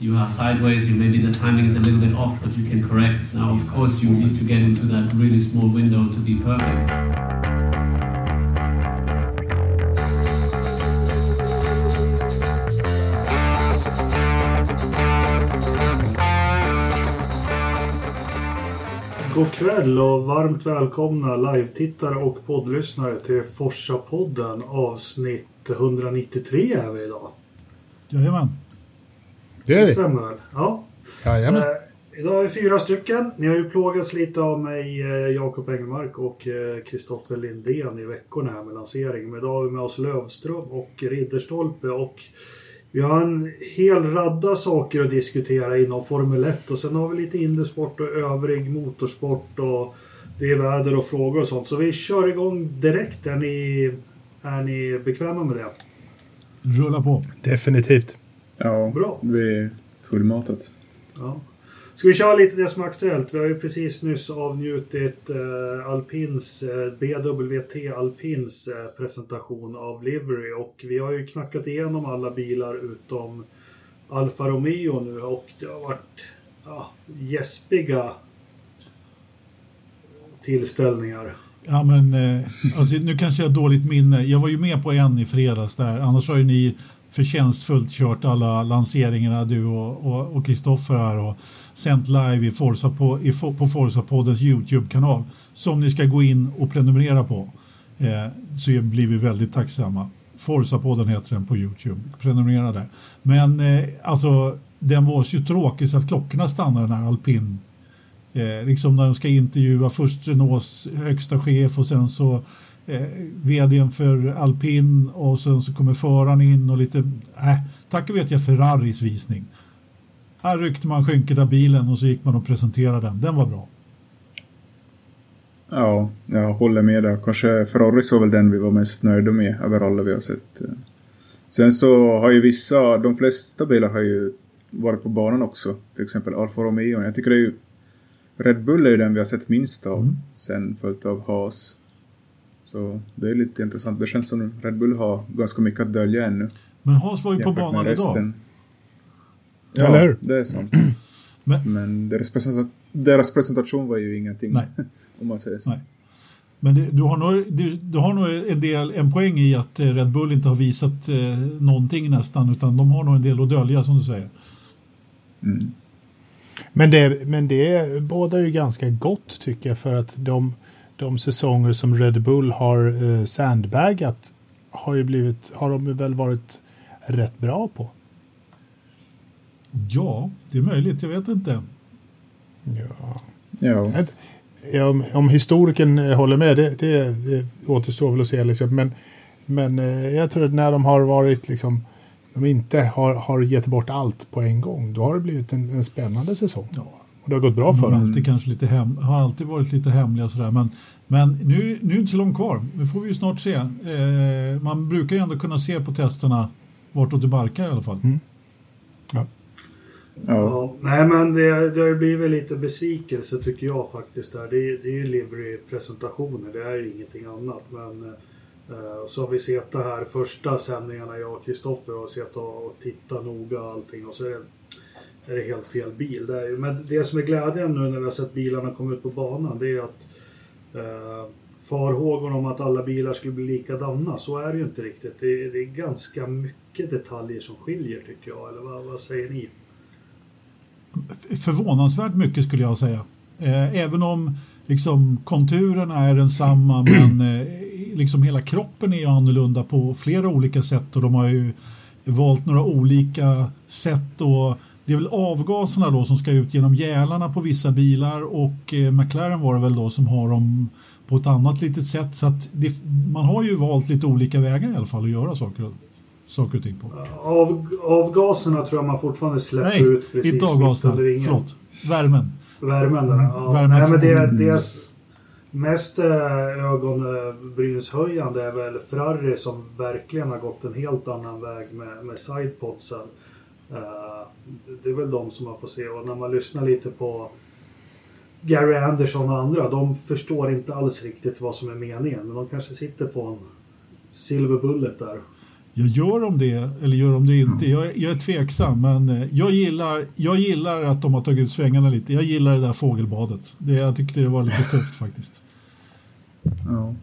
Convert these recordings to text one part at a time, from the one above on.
you are sideways, you maybe the timing is a little bit off, but you can correct. Now, of course, you need to get into that really small window to be perfect. God kväll och varmt välkomna live-tittare och poddlyssnare till Forsa-podden avsnitt 193 är vi idag. Jajamän. Det Det vi. stämmer väl? Ja. Jajamän. Eh, idag är vi fyra stycken. Ni har ju plågats lite av mig, eh, Jakob Engelmark och eh, Kristoffer Lindén i veckorna här med lanseringen. Men idag har vi med oss Lövström och Ridderstolpe och vi har en hel radda saker att diskutera inom Formel 1 och sen har vi lite innersport och övrig motorsport och det är väder och frågor och sånt. Så vi kör igång direkt. Är ni, är ni bekväma med det? Rulla på. Definitivt. Ja, Bra. det är fullmatat. Ja. Ska vi köra lite det som är aktuellt? Vi har ju precis nyss avnjutit eh, Alpins, eh, BWT Alpins eh, presentation av Livery och vi har ju knackat igenom alla bilar utom Alfa Romeo nu och det har varit ja, gäspiga tillställningar. Ja, men, eh, alltså, nu kanske jag har dåligt minne. Jag var ju med på en i fredags där. Annars har ju ni förtjänstfullt kört alla lanseringarna du och Kristoffer här och sänt live i Forza på, i, på Forza-poddens YouTube-kanal som ni ska gå in och prenumerera på. Eh, så blir vi väldigt tacksamma. Forza-podden heter den på YouTube. Prenumerera där. Men eh, alltså, den var så tråkig så att klockorna stannade den här alpin Eh, liksom när de ska intervjua först Renaults högsta chef och sen så eh, vdn för alpin och sen så kommer föraren in och lite, äh, tack och vet jag Ferraris visning. Här ryckte man skynket av bilen och så gick man och presenterade den. Den var bra. Ja, jag håller med där. Kanske Ferraris var väl den vi var mest nöjda med över alla vi har sett. Sen så har ju vissa, de flesta bilar har ju varit på banan också. Till exempel Alfa Romeo. Jag tycker det är ju Red Bull är ju den vi har sett minst av. Mm. Sen följt av Haas. Så det är lite intressant. Det känns som Red Bull har ganska mycket att dölja ännu. Men Hans var ju på banan idag. resten. Eller Ja, hur? det är sant. Men- Men deras, presenta- deras presentation var ju ingenting. Nej. Om man säger så. Nej. Men det, du, har nog, du, du har nog en, del, en poäng i att eh, Red Bull inte har visat eh, någonting nästan utan de har nog en del att dölja som du säger. Mm. Men det, men det bådar ju ganska gott tycker jag för att de, de säsonger som Red Bull har eh, sandbagat har ju blivit, har de väl varit rätt bra på. Ja, det är möjligt. Jag vet inte. Ja. Ja. Om, om historikern eh, håller med, det, det, det återstår väl att se. Liksom. Men, men eh, jag tror att när de har varit liksom, de inte har, har gett bort allt på en gång, då har det blivit en, en spännande säsong. Ja. Och det har gått bra för De dem. alltid, kanske lite hem, har alltid varit lite hemliga sådär. Men, men nu, nu är det inte så långt kvar. Nu får vi ju snart se. Eh, man brukar ju ändå kunna se på testerna vartåt det barkar i alla fall. Ja. Ja. Ja, nej men det, det har ju blivit lite besvikelse tycker jag faktiskt. Där. Det, det är ju livery-presentationer, det är ju ingenting annat. Men eh, Eh, så har vi sett det här första sändningarna, jag och Kristoffer har sett och, och tittat noga och allting. Och så är det, är det helt fel bil. Det är, men det som är glädjen nu när vi har sett bilarna komma ut på banan, det är att eh, farhågorna om att alla bilar skulle bli likadana, så är det ju inte riktigt. Det, det är ganska mycket detaljer som skiljer tycker jag. Eller vad, vad säger ni? Förvånansvärt mycket skulle jag säga. Eh, även om liksom, konturerna är densamma men eh, liksom hela kroppen är ju annorlunda på flera olika sätt och de har ju valt några olika sätt och det är väl avgaserna då som ska ut genom gälarna på vissa bilar och eh, McLaren var det väl då som har dem på ett annat litet sätt så att det, man har ju valt lite olika vägar i alla fall att göra saker, saker och ting på. Av, avgaserna tror jag man fortfarande släpper Nej, ut precis inte avgaserna, förlåt. Värmen. Värmen där. Ja. Värmen Nej, men det, det är mest eh, ögonbrynshöjande är väl Ferrari som verkligen har gått en helt annan väg med, med sidepodsen. Eh, det är väl de som man får se och när man lyssnar lite på Gary Anderson och andra, de förstår inte alls riktigt vad som är meningen. Men de kanske sitter på en silver bullet där. Jag gör de det eller gör de det inte? Jag, jag är tveksam men eh, jag gillar, jag gillar att de har tagit ut svängarna lite. Jag gillar det där fågelbadet. Det, jag tyckte det var lite tufft faktiskt. Ja.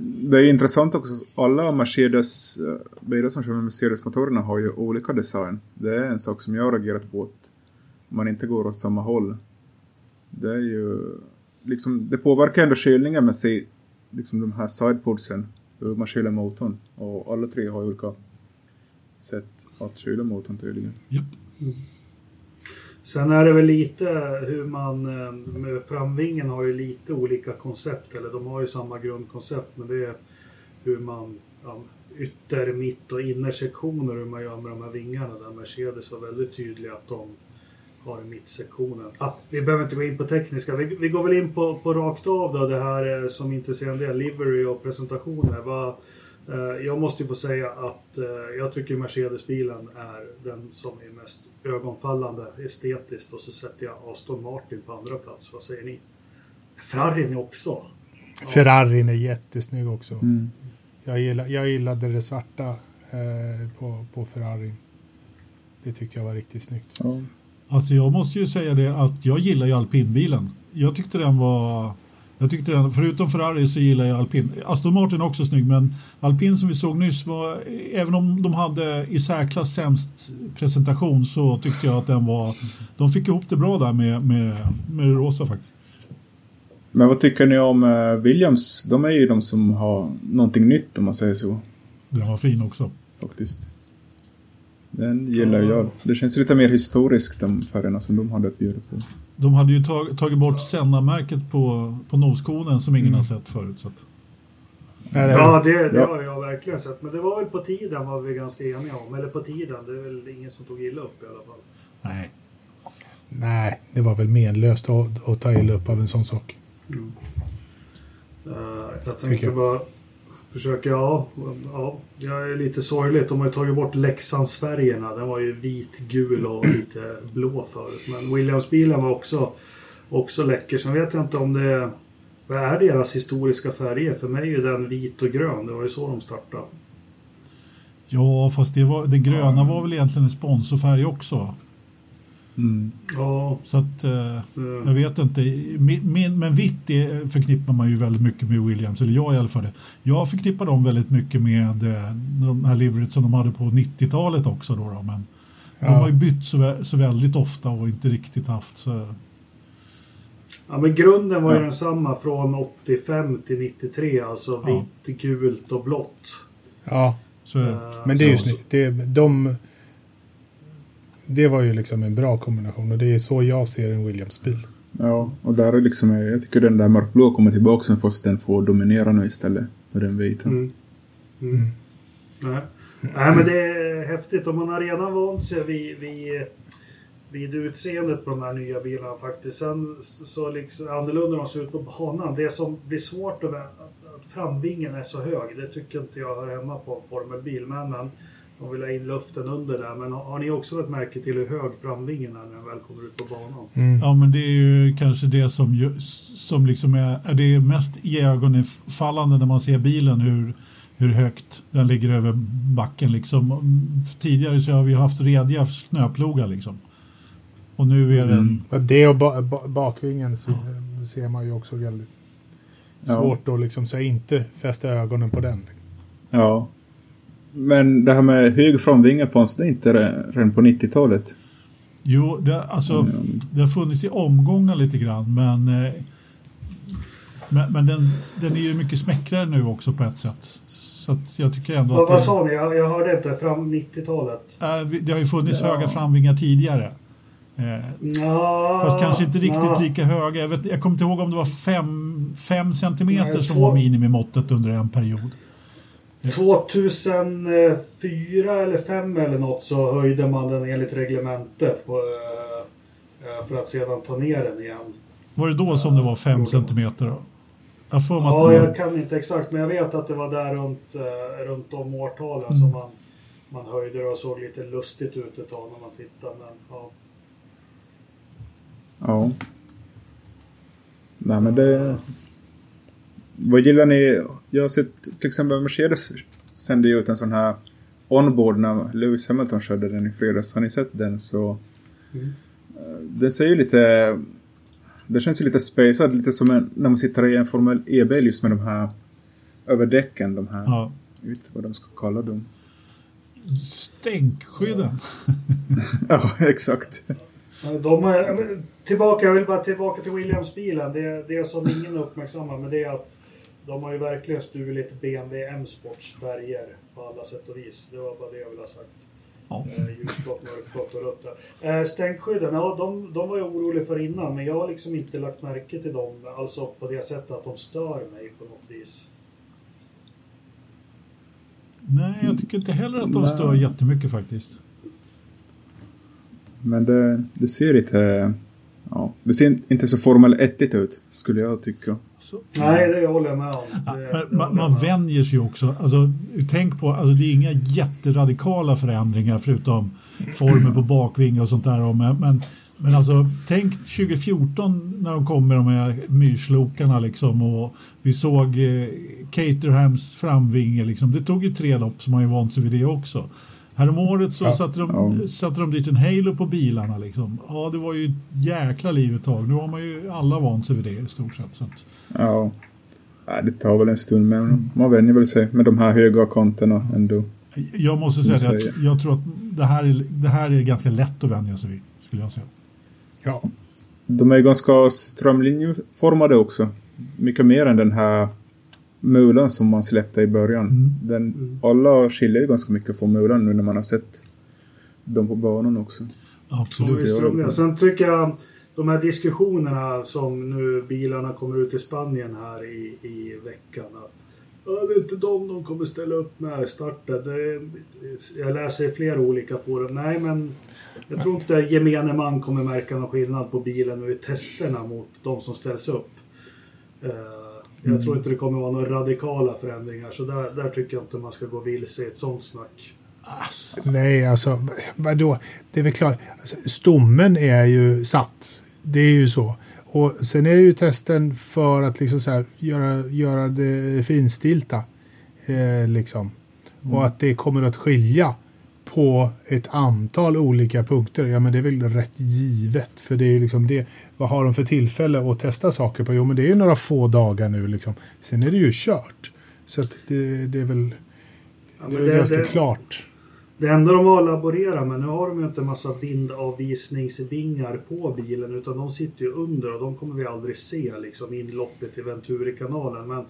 Det är intressant också. Alla Mercedes eh, bilar som kör med Mercedes-motorerna har ju olika design. Det är en sak som jag har reagerat på. Att man inte går åt samma håll. Det är ju... Liksom, det påverkar ändå kylningen med sig, liksom de här sidepodsen. Hur man kyler motorn. Och alla tre har olika sätt att kyla motorn tydligen. Mm. Sen är det väl lite hur man... Eh, med framvingen har ju lite olika koncept. Eller de har ju samma grundkoncept. Men det är hur man... Ja, ytter, mitt och innersektioner. Hur man gör med de här vingarna. Där Mercedes var väldigt tydliga att de har mittsektionen. Ah, vi behöver inte gå in på tekniska. Vi, vi går väl in på, på rakt av då. Det här eh, som intresserar en del. Livery och presentationer. Vad, eh, jag måste ju få säga att eh, jag tycker Mercedes-bilen är den som är mest ögonfallande estetiskt och så sätter jag Aston Martin på andra plats. Vad säger ni? Ferrarin också. Ferrarin är jättesnygg också. Mm. Jag, gillar, jag gillade det svarta eh, på, på Ferrarin. Det tyckte jag var riktigt snyggt. Ja. Alltså jag måste ju säga det att jag gillar ju alpinbilen. Jag tyckte den var... Jag tyckte den, förutom Ferrari så gillar jag alpin. Aston Martin är också snygg men alpin som vi såg nyss var, även om de hade i särklass sämst presentation så tyckte jag att den var, de fick ihop det bra där med, med, med det rosa faktiskt. Men vad tycker ni om eh, Williams? De är ju de som har någonting nytt om man säger så. Den var fin också. Faktiskt. Den gillar jag. Det känns lite mer historiskt de färgerna som de hade att bjuda på. De hade ju tag, tagit bort Senna-märket på, på noskonen som ingen har sett förut. Så att, Ja, det, det Ja. har jag verkligen sett. Men det var väl på tiden var vi ganska eniga om. Eller på tiden. Det är väl ingen som tog illa upp i alla fall. nej. Nej, det var väl menlöst att, att ta illa upp av en sån sak. Eh, jag Tycker tänkte jag. bara försöka, ja, ja, jag är lite sorgligt. De har ju tagit bort Leksandsfärgerna. Den var ju vit, gul och lite blå förut. Men Williams-bilen var också, också läcker. Sen vet jag inte om det vad är deras historiska färger? För mig är den vit och grön. Det var ju så de startade. Ja, fast det, var, det gröna var väl egentligen en sponsorfärg också. Mm. Ja, Så att, eh, eh, jag vet inte. Min, min, men vitt det förknippar man ju väldigt mycket med Williams, eller jag i alla fall. det. Jag förknippar dem väldigt mycket med eh, de här liveryt som de hade på 90-talet också. Då, då. Men de Ja. har ju bytt så, så väldigt ofta och inte riktigt haft så... Ja, men grunden var ju Ja. densamma från 85 till 93. Alltså Ja. vitt, gult och blått. Ja, så men det är ju snyggt. De, det var ju liksom en bra kombination och det är så jag ser en Williams-bil. Ja, och där är liksom, jag tycker den där mörkblå kommer tillbaka sen fast den får dominera nu istället. Med den vita. Mm. Mm. Nej. Nej, men det är häftigt och man har redan vant sig vid, vid, vid utseendet på de här nya bilarna faktiskt. Sen så liksom annorlunda de ser ut på banan. Det som blir svårt att, att, att framvingen är så hög, det tycker inte jag hör hemma på en formelbil. Men, men de vill ha in luften under där. Men har, har ni också lagt märke till hur hög framvingen är när den väl kommer ut på banan? Ja, men det är ju kanske det som, som liksom är, är det mest iögonfallande när man ser bilen hur, hur högt den ligger över backen. Liksom. Tidigare så har vi haft rediga snöplogar liksom. Och nu är den... Mm. Det och ba, ba, bakvingen se, ser man ju också väldigt Ja. svårt att liksom så inte fästa ögonen på den. Ja. Men det här med hög framvinge fanns det inte re- redan på 90-talet? Jo, det, alltså, Mm. det har funnits i omgångar lite grann, men, eh, men, men den, den är ju mycket smäckrare nu också på ett sätt. Så att jag tycker ändå Vad, att vad sa ni? Jag, jag hörde inte. Fram 90-talet? äh, vi- det har ju funnits Ja. höga framvingar tidigare. Eh, Ja, Fast kanske inte riktigt ja. lika höga. Jag, vet, jag kommer inte ihåg om det var fem, fem centimeter Nej, som var minimimåttet under en period. 2004 eller 2005 eller något så höjde man den enligt reglementet eh, eh, för att sedan ta ner den igen. Var det då som det var fem centimeter? Då? Jag att Ja, var... jag kan inte exakt men jag vet att det var där runt, eh, runt de årtalen som man, man höjde det och såg lite lustigt ut ett tag när man tittade. Men, ja. Ja. Nej men det... Vad gillar ni? Jag har sett till exempel Mercedes sände ju ut en sån här onboard när Lewis Hamilton körde den i fredags. Har ni sett den så... Mm. Den ser ju lite... Det känns ju lite spacad, lite som en, när man sitter i en Formel E-bil just med de här över däcken, de här... Ja. Jag vet inte vad de ska kalla dem. Stänkskydden. ja, exakt. De är, tillbaka, jag vill bara tillbaka till Williams-bilen. Det, det som ingen uppmärksammar men det är att de har ju verkligen stulit BMW M-sports färger på alla sätt och vis. Det var bara det jag ville ha sagt. Ja. Eh, ljusblått, mörkblått och rött. Eh, stänkskydden, ja de, de var jag orolig för innan men jag har liksom inte lagt märke till dem. Alltså på det sättet att de stör mig på något vis. Nej, jag tycker inte heller att de stör jättemycket faktiskt. Men det, det ser lite... Ja, det ser inte så Formel 1 ut, skulle jag tycka. Så, Nej, det håller jag med om. Det, man, man vänjer sig också. Alltså, tänk på, alltså, det är inga jätteradikala förändringar förutom formen på bakvingar och sånt där. Men, men, men alltså, tänk 2014 när de kom med de här myrslokarna liksom och vi såg eh, Caterhams framvinge. Liksom. Det tog ju tre lopp som man ju vant sig vid det också. Häromåret så ja, satte, de, ja. satte de dit en Halo på bilarna. Liksom. Ja, det var ju ett jäkla liv ett tag. Nu har man ju alla vant sig vid det i stort sett. Så att... Ja. ja, det tar väl en stund men man vänjer väl sig med de här höga kontona ändå. Jag måste säga att jag tror att det här, är, det här är ganska lätt att vänja sig vid, skulle jag säga. Ja. De är ganska strömlinjeformade också. Mycket mer än den här mulan som man släppte i början. Mm. Den, mm. alla skiljer ju ganska mycket från mulan nu när man har sett dem på banan också. Absolut. Ja, Sen tycker jag de här diskussionerna som nu bilarna kommer ut i Spanien här i, i veckan. Att det är inte de de kommer ställa upp med i starten. Det, jag läser i flera olika forum. Nej, men jag tror inte gemene man kommer märka någon skillnad på bilen och i testerna mot de som ställs upp. Uh, jag mm. tror inte det kommer vara några radikala förändringar så där, där tycker jag inte man ska gå vilse i ett sånt snack. Alltså. Nej, alltså vadå? Det är väl klart. Alltså, stommen är ju satt. Det är ju så. Och sen är ju testen för att liksom så här, göra, göra det finstilta. Eh, liksom. Mm. Och att det kommer att skilja på ett antal olika punkter. Ja, men det är väl rätt givet. För det är liksom det. Vad har de för tillfälle att testa saker på? Jo, men det är ju några få dagar nu liksom. Sen är det ju kört. Så att det, det är väl, ja, det är det, ganska det, klart. Det enda de har laborerat med, nu har de ju inte en massa vindavvisningsvingar på bilen utan de sitter ju under och de kommer vi aldrig se liksom inloppet i Venturikanalen. Men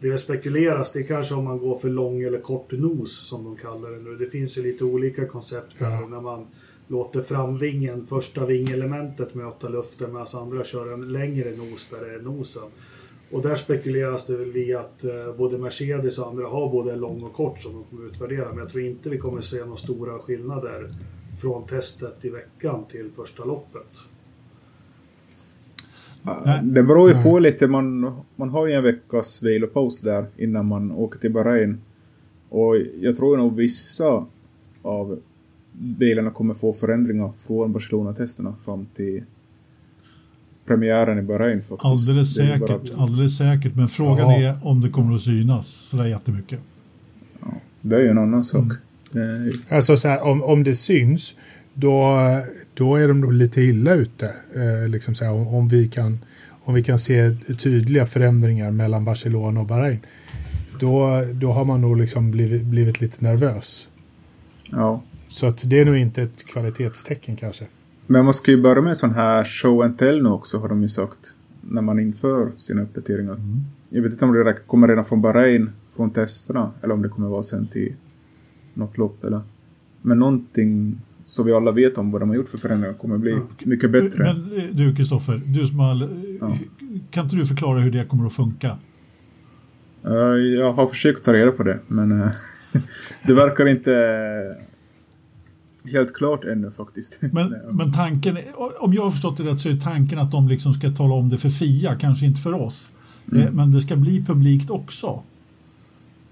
det spekuleras, det är kanske om man går för lång eller kort nos som de kallar det nu. Det finns ju lite olika koncept ja. när man låter framvingen, första vingelementet möta luften medan andra kör en längre nos där det är nosen. Och där spekuleras det väl vid att eh, både Mercedes och andra har både lång och kort som de kommer utvärdera. Men jag tror inte vi kommer se några stora skillnader från testet i veckan till första loppet. Det beror ju på lite. Man, man har ju en veckas vilopaus där innan man åker till Bahrain. Och jag tror nog vissa av bilarna kommer få förändringar från Barcelona-testerna fram till premiären i Bahrain. Faktiskt. Alldeles säkert, alldeles säkert. Men frågan ja. är om det kommer att synas sådär jättemycket. Ja, det är ju en annan sak. Mm. Alltså så här, om, om det syns då, då är de nog lite illa ute. Eh, liksom så här, om, vi kan, om vi kan se tydliga förändringar mellan Barcelona och Bahrain. Då, då har man nog liksom blivit, blivit lite nervös. Ja. Så att det är nog inte ett kvalitetstecken kanske. Men man ska ju börja med sån här show and tell nu också har de ju sagt. När man inför sina uppdateringar. Mm. Jag vet inte om det kommer redan från Bahrain, från testerna. Eller om det kommer vara sen till något lopp eller. Men någonting så vi alla vet om vad de har gjort för förändringar kommer bli ja. mycket bättre. Men eh, du Kristoffer, du som har, ja. kan inte du förklara hur det kommer att funka? Uh, jag har försökt ta reda på det, men det verkar inte helt klart ännu faktiskt. Men, men tanken, om jag har förstått det rätt så är tanken att de liksom ska tala om det för FIA, kanske inte för oss. Mm. Men det ska bli publikt också.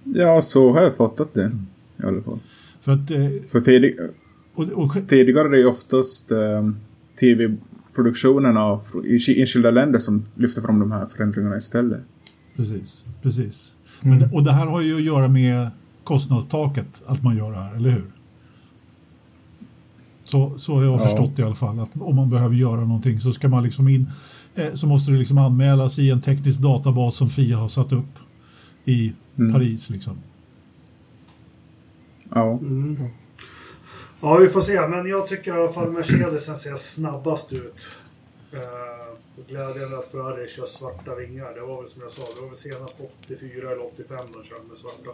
Ja, så har jag fattat det mm. i alla fall. För att, för tidig, och, och, Tidigare är det ju oftast eh, tv-produktionerna i enskilda länder som lyfter fram de här förändringarna istället. Precis, precis. Mm. Men, och det här har ju att göra med kostnadstaket att man gör det här, eller hur? Så, så har jag Ja. förstått i alla fall att om man behöver göra någonting så ska man liksom in eh, så måste det liksom anmälas i en teknisk databas som Fia har satt upp i Mm. Paris liksom. Ja. Mm. Ja, vi får se. Men jag tycker i alla fall Mercedesen ser snabbast ut. Uh, glädjande att Ferrari kör svarta vingar. Det var väl som jag sa, det var väl senast 84 eller 85 de körde med svarta.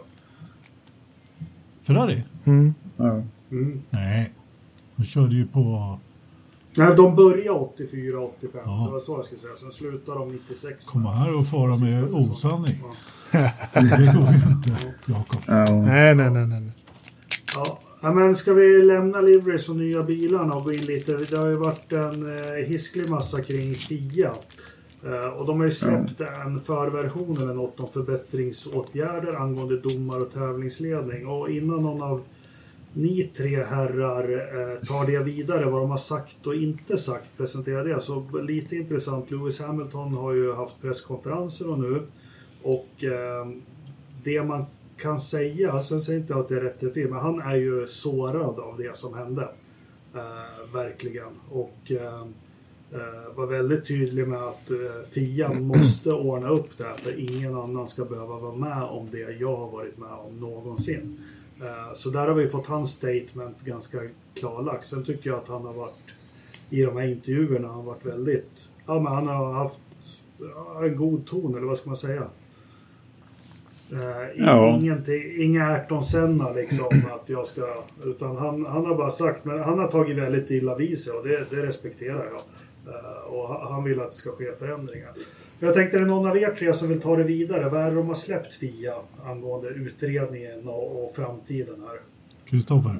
Ferrari? Mm. ja. Mm. Nej, de körde ju på... Nej, de började 84, 85. Ja. Det var så jag skulle säga. Sen slutade de 96. Komma här och fara med osanning. Ja. Det går ju inte, Jakob. ja. Nej, nej, nej, nej. Ja. Ja, men ska vi lämna Liveries och nya bilarna och gå in lite? Det har ju varit en eh, hisklig massa kring Fia. Eh, och de har ju släppt en förversion eller något om förbättringsåtgärder angående domar och tävlingsledning. Och innan någon av ni tre herrar eh, tar det vidare, vad de har sagt och inte sagt, presenterar det. Så lite intressant, Lewis Hamilton har ju haft presskonferenser och nu. Och eh, det man kan säga, sen säger inte jag att det är rätt eller fel, men han är ju sårad av det som hände. Eh, verkligen. Och eh, eh, var väldigt tydlig med att eh, Fia måste ordna upp det här för ingen annan ska behöva vara med om det jag har varit med om någonsin. Eh, så där har vi fått hans statement ganska klarlagt. Sen tycker jag att han har varit i de här intervjuerna, han har varit väldigt, ja men han har haft en god ton eller vad ska man säga? Eh, Ja. ingenting, inga Ayrton Senna liksom att jag ska, utan han, han har bara sagt, men han har tagit väldigt illa vid sig och det, det respekterar jag. Eh, och han- han vill att det ska ske förändringar. Jag tänkte, är det någon av er tre som vill ta det vidare? Vad är det de har släppt Fia angående utredningen och, och framtiden här? Kristoffer?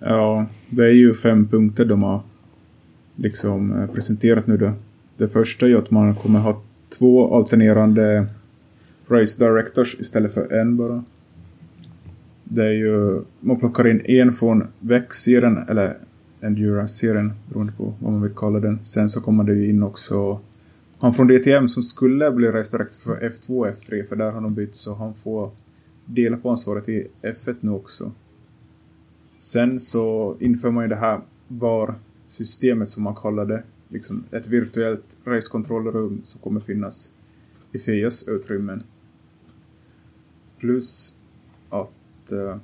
Ja, det är ju fem punkter de har liksom eh, presenterat nu då. Det första är ju att man kommer ha två alternerande race directors istället för en bara. Det är ju, man plockar in en från VEC-serien, eller Endurance-serien, beroende på vad man vill kalla den. Sen så kommer det ju in också han från DTM som skulle bli race director för F2 och F3, för där har de bytt så han får dela på ansvaret i F1 nu också. Sen så inför man ju det här VAR-systemet som man kallar det. Liksom ett virtuellt racekontrollrum som kommer finnas i FIAs utrymmen. Plus att eh,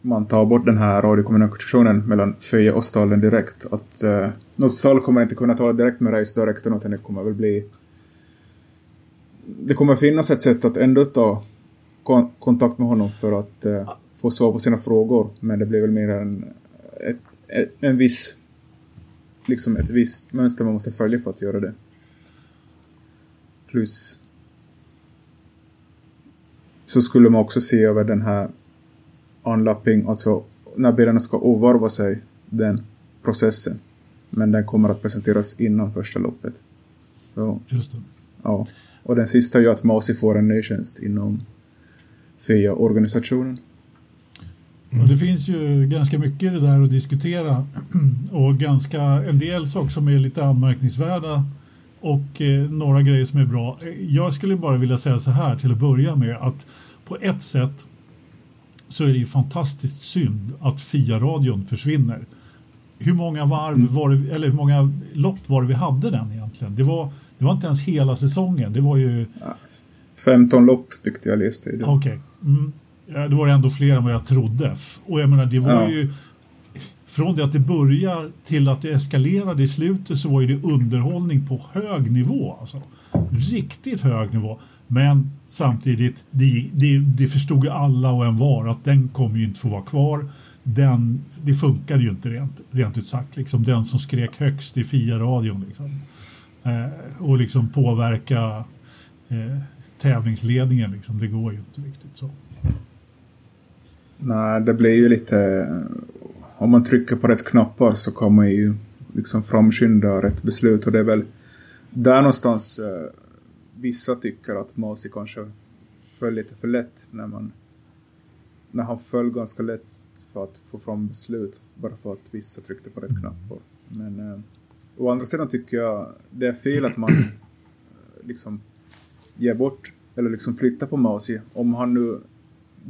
man tar bort den här radiokommunikationen mellan Föje och stallen direkt. Att eh, Nostal kommer inte kunna tala direkt med Reis, directorn utan det kommer väl bli det kommer finnas ett sätt att ändå ta kon- kontakt med honom för att eh, få svar på sina frågor. Men det blir väl mer en, ett, ett, en viss liksom ett visst mönster man måste följa för att göra det. Plus så skulle man också se över den här unlapping, alltså när bilarna ska ovarva sig, den processen. Men den kommer att presenteras innan första loppet. Så, Just det. ja. Och den sista är ju att Masi får en ny tjänst inom FIA-organisationen. Ja, det finns ju ganska mycket det där att diskutera och ganska en del saker som är lite anmärkningsvärda och eh, några grejer som är bra. Jag skulle bara vilja säga så här till att börja med att på ett sätt så är det ju fantastiskt synd att FIA-radion försvinner. Hur många varv var det, eller hur många lopp var det vi hade den egentligen? Det var, det var inte ens hela säsongen. Det var ju 15 lopp tyckte jag läste. Okej. Mm. Ja, det var ändå fler än vad jag trodde. Och jag menar, det var Ja. ju... Från det att det börjar till att det eskalerade i slutet så var ju det underhållning på hög nivå. Alltså. Riktigt hög nivå. Men samtidigt, det, det, det förstod ju alla och en var att den kommer ju inte få vara kvar. Den, det funkade ju inte rent, rent ut sagt. Liksom den som skrek högst i FIA-radion. Liksom. Eh, och liksom påverka eh, tävlingsledningen. Liksom. Det går ju inte riktigt så. Nej, det blir ju lite... Om man trycker på rätt knappar så kan man ju liksom framskynda rätt beslut och det är väl där någonstans eh, vissa tycker att Masi kanske föll lite för lätt när man... När han föll ganska lätt för att få fram beslut bara för att vissa tryckte på rätt knappar. Men eh, å andra sidan tycker jag det är fel att man liksom ger bort eller liksom flyttar på Masi. Om han nu...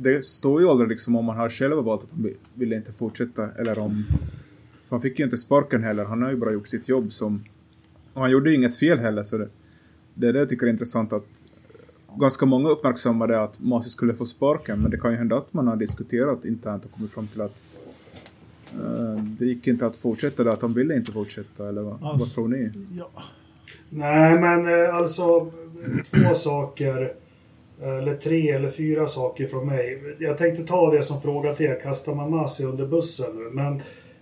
Det står ju aldrig liksom om han har själv valt att han ville inte fortsätta eller om... För han fick ju inte sparken heller, han har ju bara gjort sitt jobb som... Och han gjorde ju inget fel heller så det... Det är det jag tycker är intressant att ganska många uppmärksammade att Masi skulle få sparken, men det kan ju hända att man har diskuterat internt och kommit fram till att uh, det gick inte att fortsätta där, att han ville inte fortsätta, eller vad, alltså, vad tror ni? Ja. Nej, men eh, alltså två saker, eller tre eller fyra saker från mig. Jag tänkte ta det som fråga till er, kastar man Masi under bussen nu? Men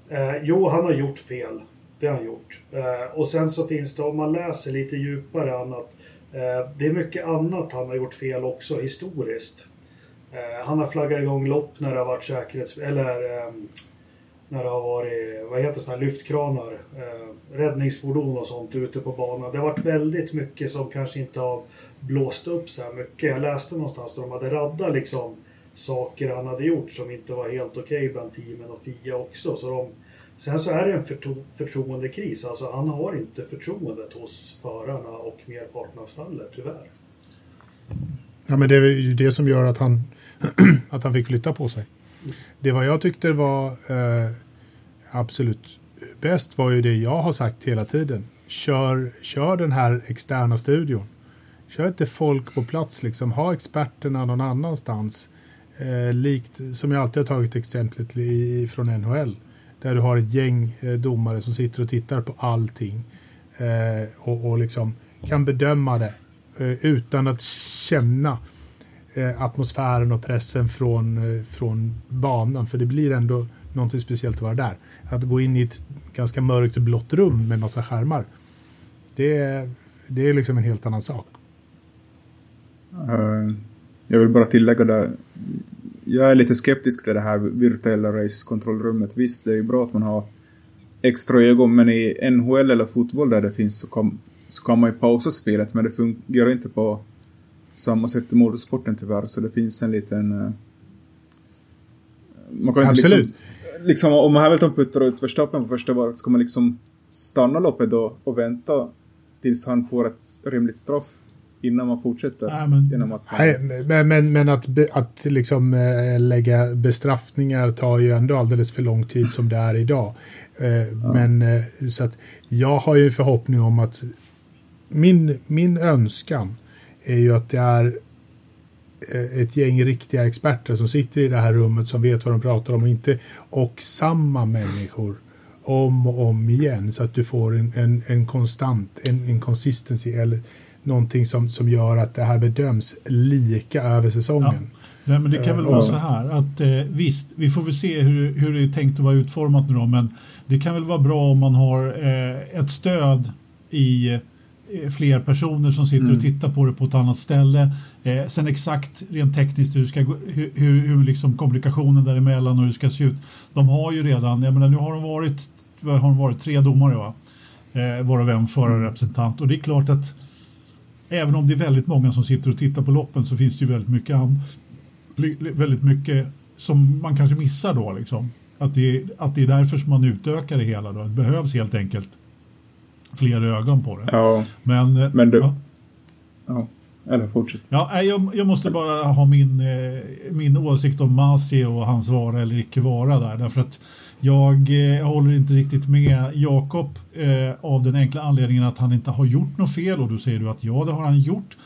eh, jo, han har gjort fel. Det har han gjort. Eh, och sen så finns det, om man läser lite djupare annat, Eh, det är mycket annat han har gjort fel också historiskt. Eh, han har flaggat igång lopp när det har varit säkerhets... Eller eh, när det har varit, vad heter sådana lyftkranar, eh, räddningsfordon och sånt ute på banan. Det har varit väldigt mycket som kanske inte har blåste upp så här mycket. Jag läste någonstans där de hade raddat liksom saker han hade gjort som inte var helt okej okay bland teamen och FIA också. Så de, Sen så är det en förtro förtroendekris. Alltså han har inte förtroendet hos förarna och merparten av stallet, tyvärr. Ja, men det är ju det som gör att han, att han fick flytta på sig. Det vad jag tyckte var eh, absolut bäst var ju det jag har sagt hela tiden. Kör, kör den här externa studion. Kör inte folk på plats, liksom. ha experterna någon annanstans. Eh, likt som jag alltid har tagit exemplet i, från NHL där du har ett gäng eh, domare som sitter och tittar på allting eh, och, och liksom kan bedöma det eh, utan att känna eh, atmosfären och pressen från, eh, från banan. För det blir ändå någonting speciellt att vara där. Att gå in i ett ganska mörkt och blått rum med massa skärmar. Det det är liksom en helt annan sak. Jag vill bara tillägga där jag är lite skeptisk till det här virtuella racekontrollrummet. Visst, det är ju bra att man har extra ögon, men i NHL eller fotboll där det finns så kan, så kan man ju pausa spelet, men det fungerar inte på samma sätt i motorsporten tyvärr, så det finns en liten... Uh, man kan Absolut. Inte liksom, liksom, om Hamilton puttar ut Verstappen på första varvet, ska man liksom stanna loppet då och vänta tills han får ett rimligt straff? Innan man fortsätter. Nej, men, genom att man... nej, men, men, men att, att liksom, äh, lägga bestraffningar tar ju ändå alldeles för lång tid som det är idag. Äh, ja. Men äh, så att jag har ju en förhoppning om att min, min önskan är ju att det är ett gäng riktiga experter som sitter i det här rummet som vet vad de pratar om och inte och samma människor om och om igen så att du får en, en, en konstant, en, en consistency eller någonting som, som gör att det här bedöms lika över säsongen. Ja. Nej, men det kan väl vara så här att eh, visst, vi får väl se hur, hur det är tänkt att vara utformat nu då, men det kan väl vara bra om man har eh, ett stöd i eh, fler personer som sitter mm. och tittar på det på ett annat ställe. Eh, sen exakt rent tekniskt hur, ska, hur, hur, hur liksom kommunikationen däremellan och hur det ska se ut. De har ju redan, jag menar nu har de varit, har de varit tre domare va? Eh, varav en förarrepresentant och det är klart att även om det är väldigt många som sitter och tittar på loppen så finns det ju väldigt mycket, väldigt mycket som man kanske missar då. Liksom. Att, det, att det är därför som man utökar det hela. Då. Det behövs helt enkelt fler ögon på det. Ja, men, eh, men du, ja. ja. Eller fortsätt. Ja, jag, jag måste bara ha min, eh, min åsikt om Masi och hans vara eller icke vara där. Därför att jag eh, jag håller inte riktigt med Jakob eh, av den enkla anledningen att han inte har gjort något fel och då säger du att ja, det har han gjort.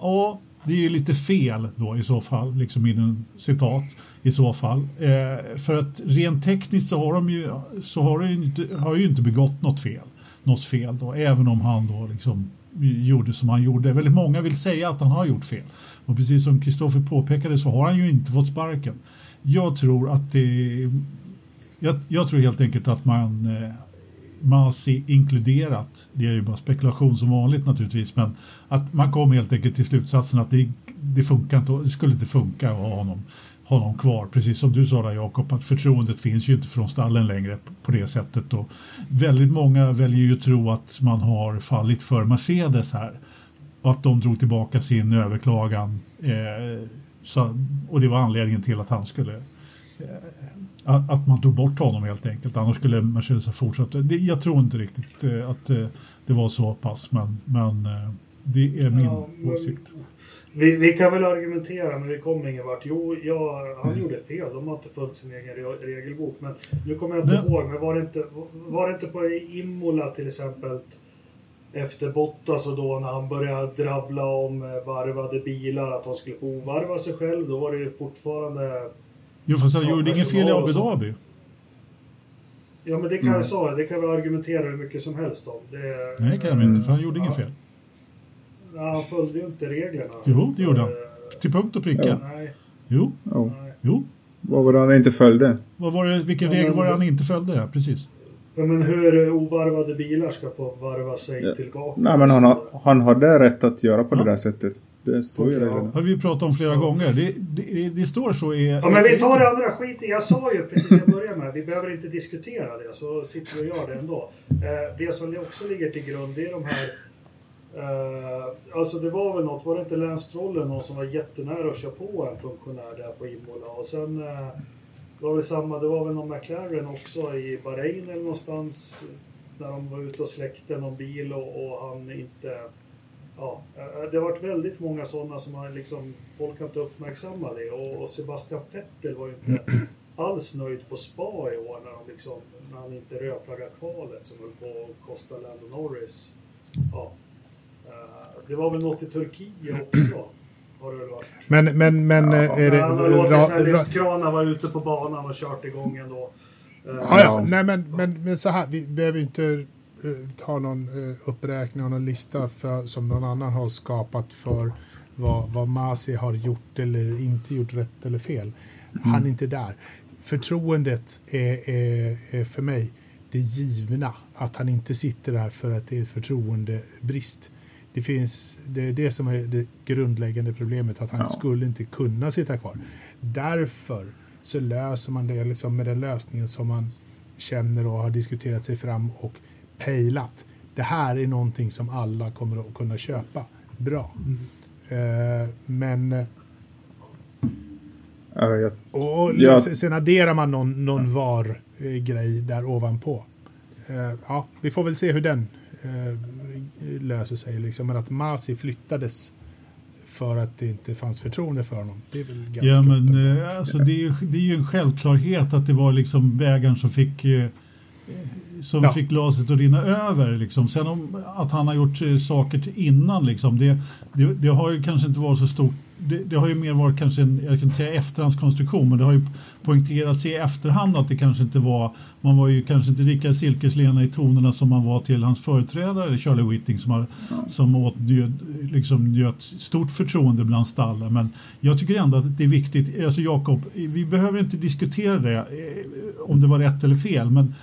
Ja, det är ju lite fel då i så fall, liksom inom citat i så fall. Eh, för att rent tekniskt så har de ju, så har, de ju inte, har ju inte begått något fel. Något fel då, även om han då liksom gjorde som han gjorde. Väldigt många vill säga att han har gjort fel. Och precis som Kristoffer påpekade så har han ju inte fått sparken. Jag tror att det... Jag, jag tror helt enkelt att man eh, Masi inkluderat, det är ju bara spekulation som vanligt naturligtvis, men att man kom helt enkelt till slutsatsen att det, det funkar inte, det skulle inte funka att ha honom honom kvar. Precis som du sa där Jakob, att förtroendet finns ju inte från stallen längre på det sättet. Och väldigt många väljer ju att tro att man har fallit för Mercedes här och att de drog tillbaka sin överklagan. Eh, så, och det var anledningen till att han skulle eh, eh, att man tog bort honom helt enkelt. Annars skulle Mercedes ha fortsatt. Jag tror inte riktigt eh, att eh, det var så pass, men, men eh, det är min ja, men, åsikt. Vi, vi kan väl argumentera, men vi kommer ingen vart. Jo, ja, han gjorde fel. De har inte följt sin egen re- regelbok. Men nu kommer jag inte Det- ihåg, men var det inte, var det inte på Imola till exempel efter Bottas och då när han började dravla om varvade bilar, att han skulle få ovarva sig själv, då var det ju fortfarande... Jo, fast han Ja, gjorde inget fel i Abu. Dhabi. Ja, men det kan, jag sa, det kan vi argumentera hur mycket som helst om. Det, Nej, det kan han inte, för han gjorde inget Ja. fel. Ja, han följde ju inte reglerna. Jo, det gjorde han. Eh, Till punkt och pricka. Nej, Jo, Ja. nej. jo. Vad var det han inte följde? Vad var det, vilken Ja, regel var det han inte följde? Ja, precis. Ja, men hur ovarvade bilar ska få varva sig Ja. tillbaka. Nej, men han, har- han hade rätt att göra på Ja. det där sättet. Det står ju redan. har vi pratat om flera gånger. Det, det, det står så i... Ja, men vi tar det andra skiten. Jag sa ju precis i början med, vi behöver inte diskutera det, så sitter vi och gör det ändå. Eh, det som också ligger till grund, det är de här... Eh, alltså det var väl något, var det inte Lance Stroll eller någon som var jättenära att köra på en funktionär där på Imola? Och sen... Eh, det var väl samma, det var väl någon McLaren också i Bahrain eller någonstans. När de var ute och släckte någon bil och, och han inte... Ja, eh, det har varit väldigt många sådana som har liksom, folk har inte uppmärksammat det och, och Sebastian Vettel var ju inte alls nöjd på Spa i år när, de liksom, när han inte rödflaggade kvalet som höll på att kosta Lando Norris. Ja. Eh, Det var väl något i Turkiet också. Har det väl varit. Men, men, men eh, är det... han har låtit lyftkranar vara ute på banan och kört igång ändå. Ja, ja. Nej, men, men, men så här, vi behöver inte ta någon eh, uppräkning av någon lista för, som någon annan har skapat för vad, vad Masi har gjort eller inte gjort rätt eller fel. Han är inte där. Förtroendet är, är, är för mig det givna. Att han inte sitter där för att det är förtroendebrist. Det, finns, det är det som är det grundläggande problemet, att han Ja. skulle inte kunna sitta kvar. Därför så löser man det liksom med den lösningen som man känner och har diskuterat sig fram och pejlat. Det här är någonting som alla kommer att kunna köpa. Bra. Eh, men eh, jag, och, sen- adderar man någon, någon VAR-grej där ovanpå. Eh, ja, vi får väl se hur den eh, löser sig. Liksom. Men att Masi flyttades för att det inte fanns förtroende för honom. Det är väl ganska Ja, men eh, alltså, det, är ju, det är ju en självklarhet att det var liksom vägaren som fick eh, eh, som Ja. fick glaset att rinna över. Liksom. Sen om, att han har gjort saker till innan, liksom, det, det, det har ju kanske inte varit så stort. Det, det har ju mer varit kanske en, jag kan inte säga efterhandskonstruktion, men det har ju poängterats i efterhand att det kanske inte var, man var ju kanske inte lika silkeslena i tonerna som man var till hans företrädare Charlie Whiting som, har, som åtnjöt liksom, njöt stort förtroende bland stallen. Men jag tycker ändå att det är viktigt, alltså Jakob, vi behöver inte diskutera det eh, om det var rätt eller fel, men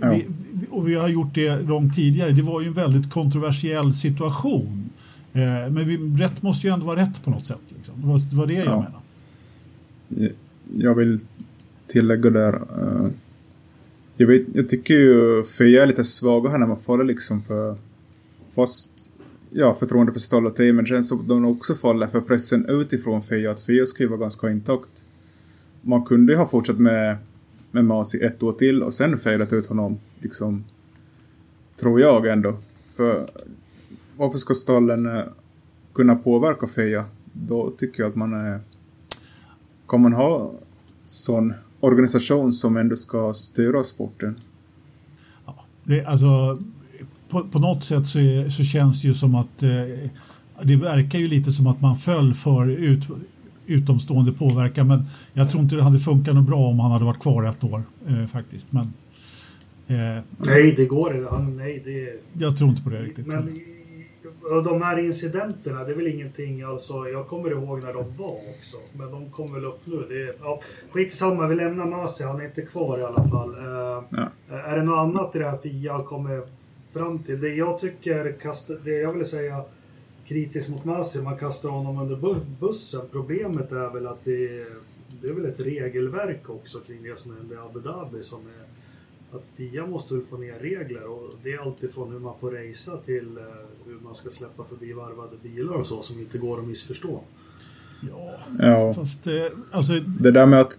Ja. vi, och vi har gjort det långt tidigare. Det var ju en väldigt kontroversiell situation. Eh, men vi, rätt måste ju ändå vara rätt på något sätt. Liksom. Det, var, det var det jag Ja. menar. jag vill tillägga där. eh, jag, vet, jag tycker ju Fia är lite svaga här när man faller liksom för fast ja, förtroende för team. Men som att de också faller för pressen utifrån Fia. Att ska ju vara ganska intakt. Man kunde ju ha fortsatt med, med Masi ett år till och sen failat ut honom. Liksom, tror jag ändå. För varför ska stallen eh, kunna påverka Fia? Då tycker jag att man är... Kan man ha sån organisation som ändå ska styra sporten? Ja, det, alltså, på, på något sätt så, är, så känns det ju som att eh, det verkar ju lite som att man föll för ut, utomstående påverkan men jag tror inte det hade funkat något bra om han hade varit kvar ett år eh, faktiskt. Men eh, Nej, det går inte. Han- Nej, det... jag tror inte på det riktigt. Men och de här incidenterna, det är väl ingenting, alltså, jag kommer ihåg när de var också. Men de kom väl upp nu. Det är, ja, skitsamma, vi lämnar Masi, han är inte kvar i alla fall. Eh, Ja. Är det något annat i det här Fia har kommit fram till? Det jag tycker, det jag vill säga kritiskt mot Masi, man kastar honom under bu- bussen. Problemet är väl att det, är- det är väl ett regelverk också kring det som hände i Abu Dhabi som är att Fia måste få ner regler och det är alltifrån hur man får racea till eh, hur man ska släppa förbi varvade bilar och så som inte går att missförstå. Ja, Ja, fast eh, alltså, det där med att...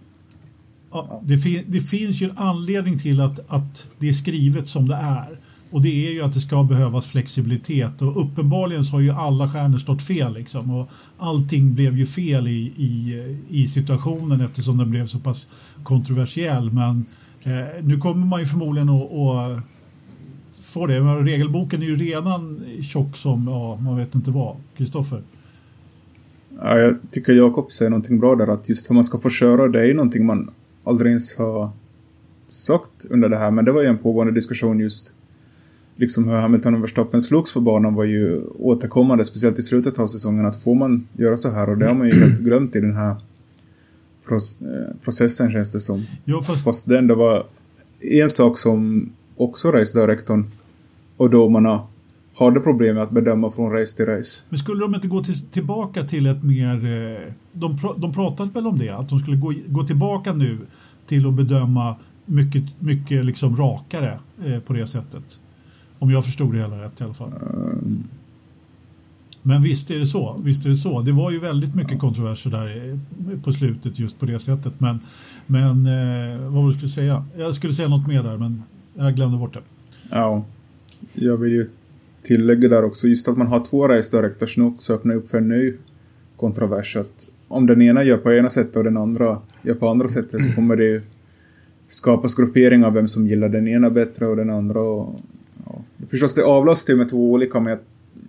Ja, det, fin det finns ju en anledning till att, att det är skrivet som det är. Och det är ju att det ska behövas flexibilitet och uppenbarligen så har ju alla stjärnor stått fel liksom och allting blev ju fel i, i, i situationen eftersom den blev så pass kontroversiell men eh, nu kommer man ju förmodligen att, att få det. Men regelboken är ju redan tjock som, ja, man vet inte vad. Kristoffer? Ja, jag tycker Jakob säger någonting bra där att just hur man ska få köra det är ju någonting man aldrig ens har sagt under det här. Men det var ju en pågående diskussion just liksom hur Hamilton och Verstappen slogs på banan var ju återkommande, speciellt i slutet av säsongen, att får man göra så här och det har man ju helt glömt i den här processen känns det som. Ja, fast... fast det ändå var en sak som också race directorn och domarna hade problem med att bedöma från race till race. Men skulle de inte gå till, tillbaka till ett mer... Eh, de, de pratade väl om det, att de skulle gå, gå tillbaka nu till att bedöma mycket, mycket liksom rakare eh, på det sättet. Om jag förstod det hela rätt i alla fall. Mm. Men visst är det så. Visst är det så. Det var ju väldigt mycket kontroverser där eh, på slutet just på det sättet. Men, men eh, vad var det skulle säga? Jag skulle säga något mer där men jag glömde bort det. Ja, jag vill ju tillägga där också just att man har två race directors nu också öppnar upp för en ny kontrovers. Att om den ena gör på ena sättet och den andra gör på andra sättet så kommer det skapas grupperingar av vem som gillar den ena bättre och den andra. Och, ja. Förstås, det avlas ju med två olika, men jag,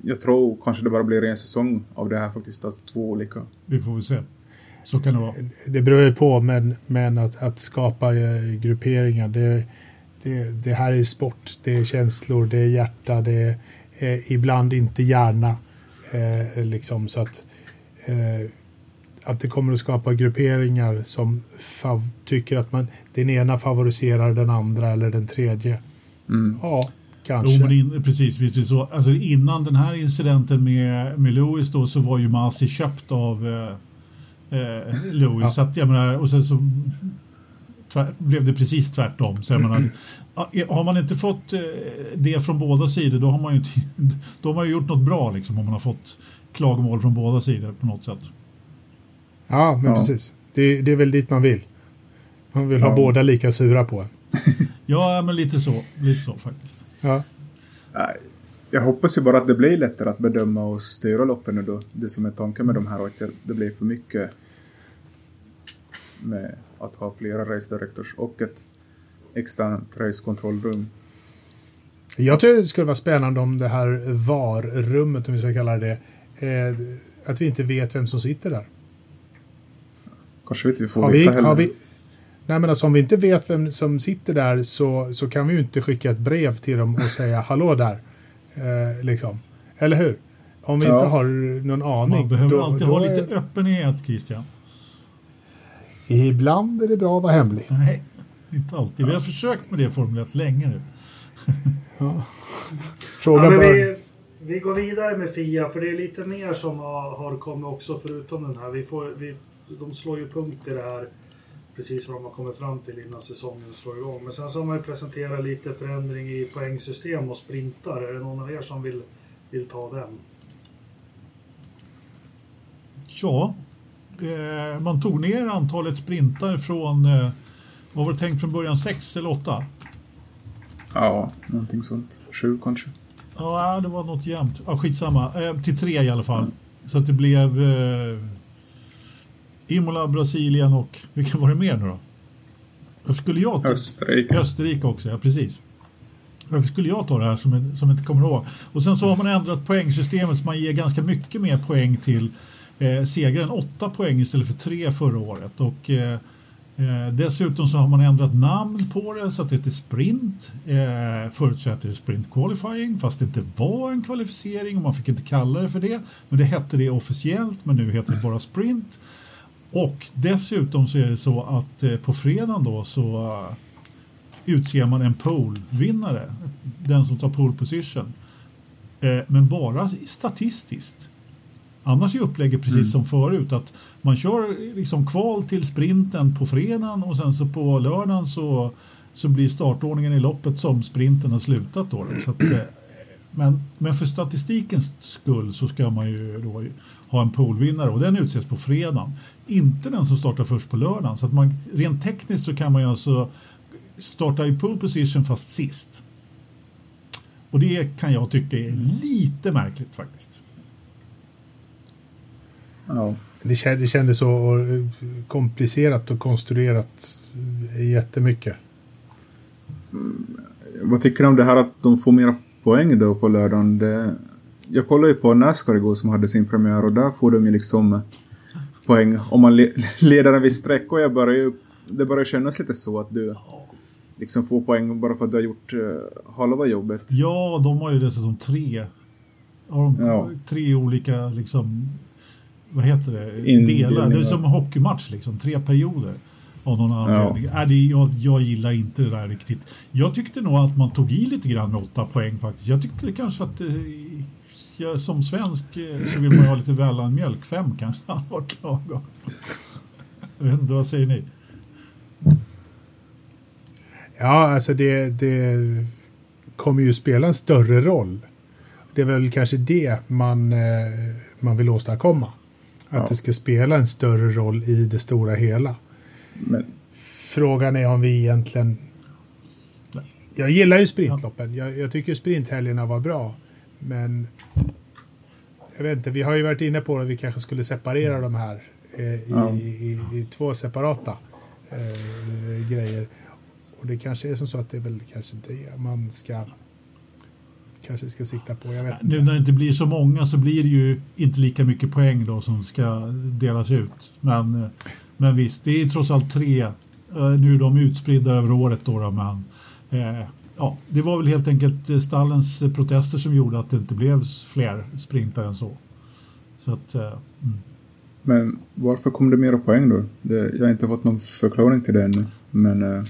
jag, tror kanske det bara blir en säsong av det här faktiskt, att två olika. Vi får väl se. Så kan det vara. Det beror ju på, men, men att, att skapa eh, grupperingar, det, det, det här är sport. Det är känslor, det är hjärta, det är eh, ibland inte hjärna. Eh, liksom, så att, eh, att det kommer att skapa grupperingar som tycker att man, den ena favoriserar den andra eller den tredje. Mm. Ja, kanske. Jo, in, precis, visst är så. Alltså, innan den här incidenten med, med Lewis då så var ju Masi köpt av eh, eh Lewis. Ja. Så att, jag menar, och sen så tvär, blev det precis tvärtom. Så menar, har man inte fått eh, det från båda sidor då har man ju, då har man ju gjort något bra liksom, om man har fått klagomål från båda sidor på något sätt. Ja, men ja. precis. Det, det, är väl dit man vill. Man vill ja. ha båda lika sura på en. ja, men lite så. Lite så faktiskt. Ja. Jag hoppas ju bara att det blir lättare att bedöma och styra loppen nu då. Det som är tanken med de här och att det blir för mycket med att ha flera race directors och ett externt racekontrollrum. Jag tror det skulle vara spännande om det här VAR-rummet, om vi ska kalla det eh, att vi inte vet vem som sitter där. Kanske inte vi får har veta vi, heller. Har vi, nej men alltså om vi inte vet vem som sitter där så, så kan vi ju inte skicka ett brev till dem och säga hallå där. Eh, liksom. Eller hur? Om vi ja. inte har någon aning. Man behöver då, alltid då ha lite är... öppenhet, Christian. Ibland är det bra att vara hemlig. Nej, inte alltid. Vi har försökt med det formulerat länge nu. ja. Fråga ja, vi, vi går vidare med Fia, för det är lite mer som har, har kommit också förutom den här. Vi får, vi, de slår ju punkt i det här precis vad de har kommit fram till innan säsongen slår igång. Men sen så har man ju presenterat lite förändring i poängsystem och sprintar. Är det någon av er som vill, vill ta den? Ja, eh, man tog ner antalet sprintar från, eh, vad var det tänkt från början, sex eller åtta? Ja, någonting sånt. Sju kanske. Ja, det var något jämnt. Ja, skitsamma. Eh, till tre i alla fall. Mm. Så att det blev Imola, Brasilien och vilka var det mer nu då? Varför skulle jag ta Österrike. Österrike också, ja precis. Varför skulle jag ta det här som, som inte kommer ihåg? Och sen så har man ändrat poängsystemet så man ger ganska mycket mer poäng till eh, segraren. Åtta poäng istället för tre förra året. Och eh, Eh, dessutom så har man ändrat namn på det så att det heter Sprint. Eh, förutsätter Sprint Qualifying fast det inte var en kvalificering och man fick inte kalla det för det. Men det hette det officiellt men nu heter det bara Sprint. Och dessutom så är det så att eh, på fredagen då så uh, utser man en pole-vinnare. Den som tar pole position. Eh, men bara statistiskt. Annars är upplägget precis mm. som förut att man kör liksom kval till sprinten på fredagen och sen så på lördagen så, så blir startordningen i loppet som sprinten har slutat. Då. Så att, eh, men, men för statistikens skull så ska man ju då ha en poolvinnare och den utses på fredagen. Inte den som startar först på lördagen. Så att man, rent tekniskt så kan man ju alltså starta i pole position fast sist. Och det kan jag tycka är lite märkligt faktiskt. Ja. Det, kä- det kändes så komplicerat och konstruerat jättemycket. Vad tycker du om det här att de får mera poäng då på lördagen? Det, jag kollade ju på Nascar igår som hade sin premiär och där får de ju liksom poäng om man le, leder en viss sträcka och jag börjar ju, det börjar kännas lite så att du liksom får poäng bara för att du har gjort uh, halva jobbet. Ja, de har ju dessutom tre. Har de Ja. Tre olika liksom, vad heter det, Indelningar. delar. Det är som en hockeymatch liksom, tre perioder. Av någon anledning. Äh, det, jag, jag gillar inte det där riktigt. Jag tyckte nog att man tog i lite grann med åtta poäng faktiskt. Jag tyckte kanske att eh, jag, som svensk eh, så vill man ha lite mellanmjölk. Fem kanske hade varit lagom. Jag vet inte, vad säger ni? Ja, alltså det, det kommer ju spela en större roll. Det är väl kanske det man, eh, man vill åstadkomma. Att Ja. det ska spela en större roll i det stora hela. Men Frågan är om vi egentligen... Jag gillar ju sprintloppen. Jag, jag tycker sprinthelgerna var bra. Men jag vet inte, vi har ju varit inne på att vi kanske skulle separera de här eh, i, Ja. i, i två separata eh, grejer. Och det kanske är som så att det är väl kanske det man ska kanske ska sikta på. Jag vet Nu inte. när det inte blir så många så blir det ju inte lika mycket poäng då som ska delas ut. Men, eh, men visst, det är trots allt tre. Eh, Nu är de utspridda över året då, då men eh, ja, det var väl helt enkelt eh, stallens protester som gjorde att det inte blev fler sprintar än så. Så att, eh, mm. Men varför kom det mera poäng då? Det, jag har inte fått någon förklaring till det ännu. Men eh,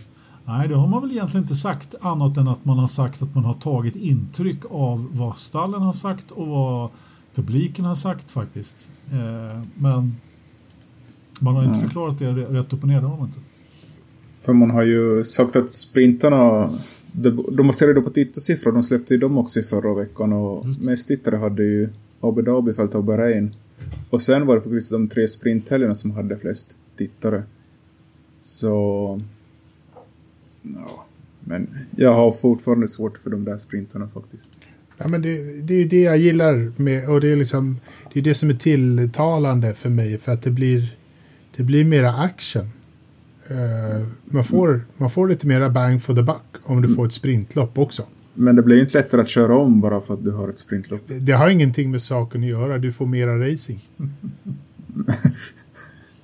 Nej, det har man väl egentligen inte sagt annat än att man har sagt att man har tagit intryck av vad stallen har sagt och vad publiken har sagt faktiskt. Eh, men man har inte förklarat det rätt upp och ner, det har man inte. för man har ju sagt att sprintarna, de, de baserar ju på tittarsiffror. De släppte ju dem också i förra veckan och Just. mest tittare hade ju Abu Dhabi följt av Bahrain. Och sen var det faktiskt de tre sprinthelgerna som hade flest tittare. Så... Ja, men jag har fortfarande svårt för de där sprintarna faktiskt. Ja, men det, det är ju det jag gillar med och det är liksom det är det som är tilltalande för mig för att det blir det blir mera action. Eh, man, får, man får lite mera bang for the buck om du får ett sprintlopp också. Men det blir ju inte lättare att köra om bara för att du har ett sprintlopp. Det, det har ingenting med saken att göra, du får mera racing.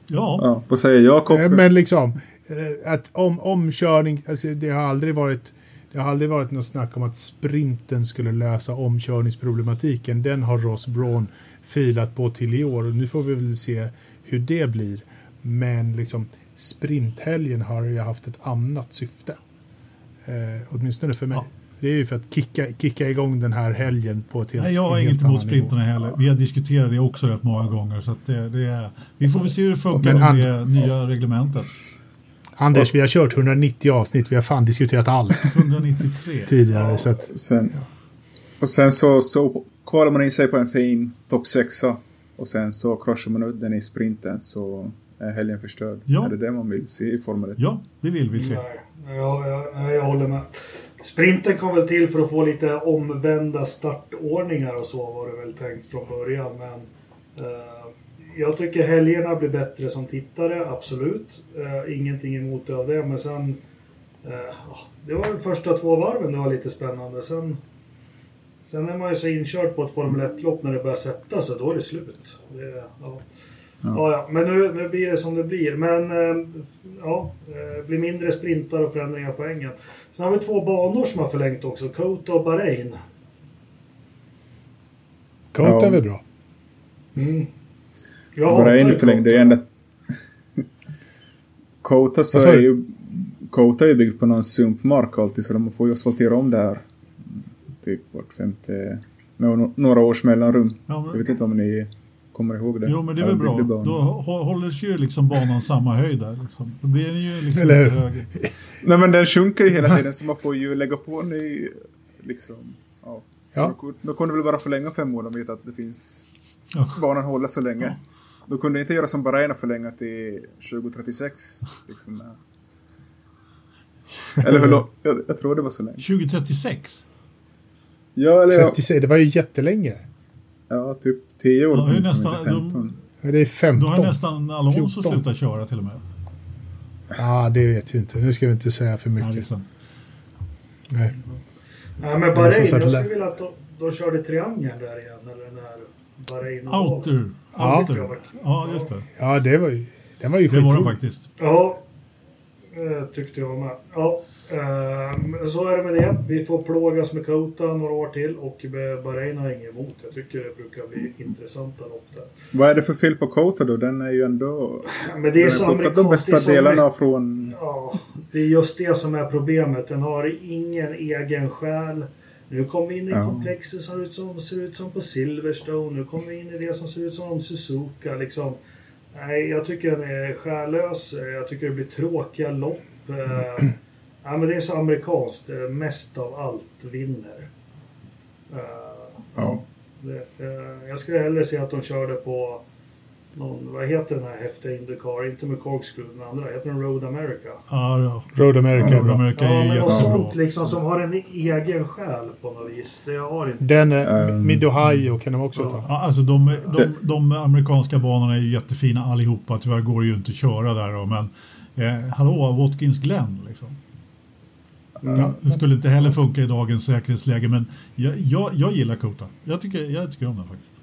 Ja, Ja, vad säger Jakob? Eh, Men liksom, eh, att om, omkörning, alltså det har aldrig varit det har aldrig varit något snack om att sprinten skulle lösa omkörningsproblematiken. Den har Ross Braun filat på till i år och nu får vi väl se hur det blir. Men liksom sprinthelgen har ju haft ett annat syfte. Eh, åtminstone för mig. Ja. Det är ju för att kicka, kicka igång den här helgen på ett helt Nej, jag har inget emot sprinterna heller. Vi har diskuterat det också rätt många gånger. Så att det, det är, vi får väl se hur det funkar med det nya reglementet. Anders, vi har kört 190 avsnitt. Vi har fan diskuterat allt 193. tidigare. Så att, Sen, och sen så, så kvalar man in sig på en fin topp sexa och sen så krossar man ut den i sprinten så är helgen förstörd. Ja. Är det det man vill se i Formel 1? Ja, det vill vi se. Nej, jag, jag, jag håller med. Sprinten kom väl till för att få lite omvända startordningar och så var det väl tänkt från början. Men eh, jag tycker helgerna blir bättre som tittare, absolut. Eh, ingenting emot det av det, men sen... Eh, det var de första två varven det var lite spännande. Sen, sen är man ju så inkörd på ett Formel 1-lopp när det börjar sätta sig, då är det slut. Det, ja. Ja, ja, men nu, nu blir det som det blir. Men eh, ja, eh, blir mindre sprintar och förändringar på poängen. Sen har vi två banor som har förlängt också, Kota och Bahrain. Kota Ja. är väl bra? Jag hatar Bahrain ju förlängde ju enda... Kota så är ju... Kota är ju byggt på någon sumpmark alltid så de får ju asfaltera om där. Typ vart femte... Några års mellanrum. Ja, men- Jag vet inte om ni kommer ihåg det. Jo, men det är Ja, väl bra. Då hå- håller sig ju liksom banan samma höjd där. Liksom. Då blir den ju liksom Eller lite högre. Nej men den sjunker ju hela tiden så man får ju lägga på ny... Liksom... Ja. Så Ja. Då, kunde- då kunde väl bara förlänga fem år. De vet att det finns... Ja. Banan håller så länge. Då kunde inte göra som Bahrain och förlänga till 2036. Liksom. Eller hur långt? Jag, jag tror det var så länge. 2036? Ja, eller ja, 36, det var ju jättelänge. Ja typ 10 år Ja, åtminstone, nästan- inte 15. Ja, Det är 15. Då har nästan Alonso 14. slutat köra till och med. Ja, det vet vi inte. Nu ska vi inte säga för Ja, det är mycket. sant. Nej. Nej, men Bahrain, jag att skulle vilja att de, de körde triangeln där igen. Eller när Bahrain och Outer. Ja. Outer. Ja, just det. Ja, det var ju, den var ju Det var det skitrolig. faktiskt. Ja, tyckte jag med. Ja, eh, så är det med det. Vi får plågas med Kota några år till och Bahrain har inget emot. Jag tycker det brukar bli intressanta lopp där. Vad är det för fel på Kota då? Den är ju ändå... Men det är så de bästa delarna från... Ja, det är just det som är problemet. Den har ingen egen själ. Nu kommer vi in i Ja. komplexet som ser ut som, ser ut som på Silverstone. Nu kommer vi in i det som ser ut som Suzuka. Liksom. Nej, jag tycker den är själlös. Jag tycker det blir tråkiga lopp. Eh, ja, men det är så amerikanskt. Eh, Mest av allt vinner. Eh, Ja. det, eh, jag skulle hellre se att de körde på någon, vad heter den här häftiga Indycar? Inte med corkscrew, den andra. Heter den Road America? Ja, ja. Road America är Road. America Ja, är något jättebra. sånt liksom som har en egen själ på något vis. Det har inte. Den, uh, Ehm. Mid Ohio kan de också Ja. ta. Ja, alltså de, de, de amerikanska banorna är ju jättefina allihopa. Tyvärr går det ju inte att köra där då, men eh, hallå, Watkins Glen liksom. Ja. Det skulle inte heller funka i dagens säkerhetsläge, men jag, jag, jag gillar Kota. Jag tycker, jag tycker om den faktiskt.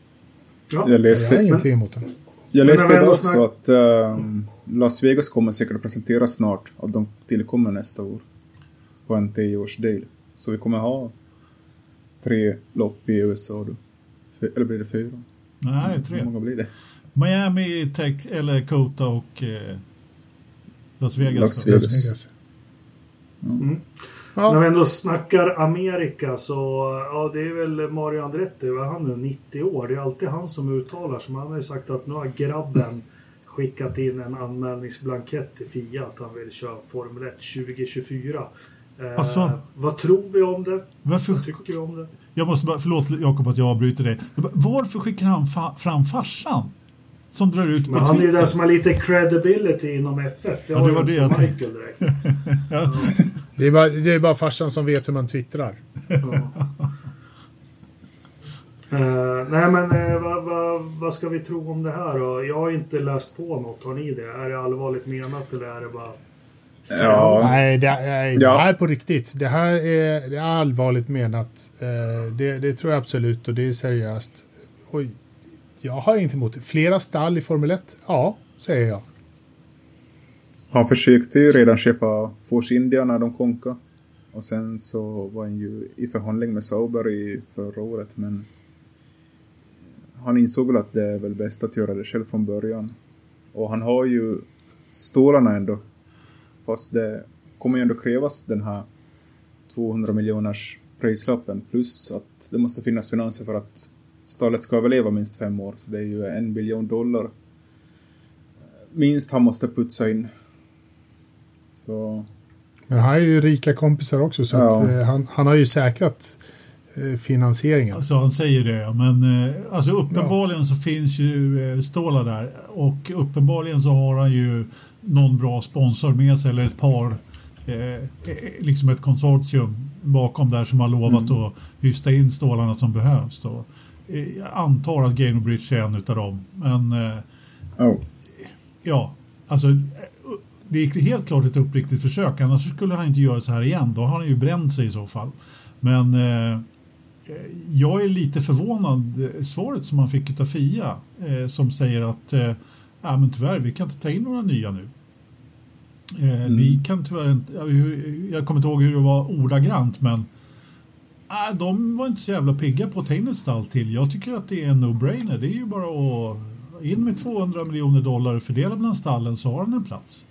Ja. Jag Jag har läste, ingenting emot den. Jag läste idag snack- så att ehm, Las Vegas kommer säkert att presenteras snart. Och de tillkommer nästa år. På en 10-årsdel. Så vi kommer ha tre lopp i USA då. Eller blir det fyra? Nej, Hur tre. många blir det? Miami, Tech, eller Kota och eh, Las Vegas. Las. Vegas. Las Vegas. Mm. Ja. När vi ändå snackar Amerika så, ja det är väl Mario Andretti, vad är han nu, 90 år? Det är alltid han som uttalar sig. Han har ju sagt att nu har grabben skickat in en anmälningsblankett till FIA att han vill köra Formel 1 2024. Eh, Alltså- vad tror vi om det? Varför, Vad tycker du om det? jag måste bara, förlåt Jakob att jag avbryter dig. Varför skickar han fa, fram farsan? Som drar ut på Men han är ju Twitter. den som har lite credibility inom F1. Det Ja, det var det jag Michael direkt. Det, är bara, det är bara farsan som vet hur man twittrar. Eh, nej men eh, vad, vad, vad ska vi tro om det här då? Jag har inte läst på något. Har ni det? Är det allvarligt menat eller är det bara... Ja, Nej, det, nej, det Ja. här är på riktigt. Det här är, det är allvarligt menat. Eh, det, det tror jag absolut och det är seriöst. Oj, jag har inte emot det. Flera stall i Formel 1? Ja, säger jag. Han försökte ju redan köpa Force India när de konkade. Och sen så var han ju i förhandling med Sauber i förra året men han insåg väl att det är väl bäst att göra det själv från början. Och han har ju stålarna ändå. Fast det kommer ju ändå krävas den här 200 miljoners prislappen plus att det måste finnas finanser för att stallet ska överleva minst fem år. Så det är ju en biljon dollar minst han måste putsa in. Så Men han har ju rika kompisar också så att, Ja. eh, han, han har ju säkrat eh, finansieringen. Alltså han säger det, men eh, alltså uppenbarligen så finns ju eh, Ståla där och uppenbarligen så har han ju någon bra sponsor med sig eller ett par, eh, liksom ett konsortium bakom där som har lovat att hysta in stålarna som behövs. Då. Eh, Jag antar att Gainbridge är en utav dem, men eh, oh. ja, alltså eh, det är helt klart ett uppriktigt försök, annars skulle han inte göra så här igen. Då har han ju bränt sig i så fall. Men eh, jag är lite förvånad svaret som han fick av Fia eh, som säger att eh, ja, men tyvärr, vi kan inte ta in några nya nu. Eh, Vi kan tyvärr inte, jag, jag kommer inte ihåg hur det var ordagrant men äh, de var inte så jävla pigga på att ta in ett stall till. Jag tycker att det är en no-brainer. Det är ju bara att in med 200 miljoner dollar och fördela bland stallen så har han en plats.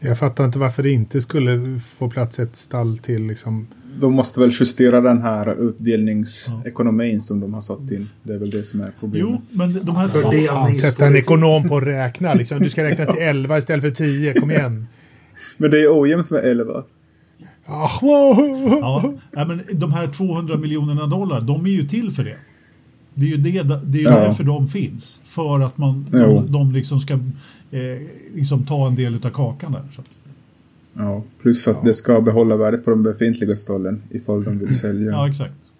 Jag fattar inte varför det inte skulle få plats ett stall till liksom. De måste väl justera den här utdelningsekonomin som de har satt in. Det är väl det som är problemet. Jo, men de här För två... det- Fan, sätta en ekonom på att räkna liksom. Du ska räkna till 11 istället för 10. Kom igen. Men det är ojämnt med 11. Wow. Ja, ja, men de här 200 miljonerna dollar, de är ju till för det. Det är ju det, det är ju Ja. därför de finns. För att man, Jo. de, de liksom ska eh, liksom ta en del av kakan där. Så att, Ja, plus att det ska behålla värdet på de befintliga stallen ifall de vill sälja. Ja, exakt.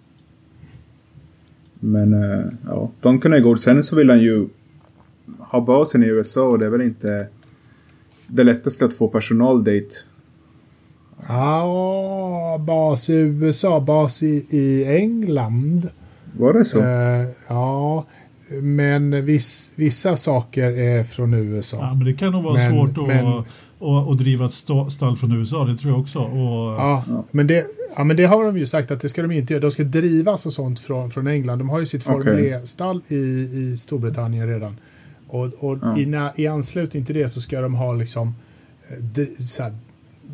Men äh, ja, Donken är god. Sen så vill han ju ha basen i USA och det är väl inte det lättaste att få personal dit. Ja, bas i USA, bas i, i England. Var det så? Eh, ja, men viss, vissa saker är från USA. Ja, men det kan nog vara Men- svårt att, men- att, att driva ett sta- stall från USA, det tror jag också. Och, Ja, Men det, ja, men det har de ju sagt att det ska de inte göra. De ska drivas och sånt från, från England. De har ju sitt Formel Okej. E-stall i, i Storbritannien redan. Och, och Ja. i, i anslutning till det så ska de ha liksom eh, så här,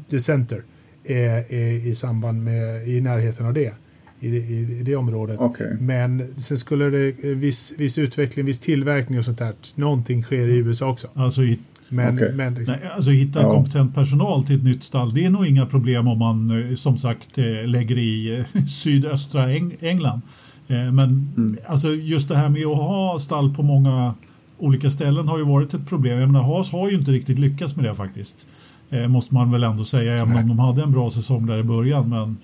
The Center eh, eh, i samband med, i närheten av det. I, det- i, i det området. Okej. Men sen skulle det viss, viss utveckling, viss tillverkning och sånt där. Någonting sker i USA också. alltså, hit, Men, Okej. men liksom, nej, alltså hitta Ja. kompetent personal till ett nytt stall, det är nog inga problem om man eh, som sagt eh, lägger i eh, sydöstra Eng- England. Men alltså just det här med att ha stall på många olika ställen har ju varit ett problem. Jag menar, Haas har ju inte riktigt lyckats med det faktiskt. Eh, måste man väl ändå säga, även om de hade en bra säsong där i början. Men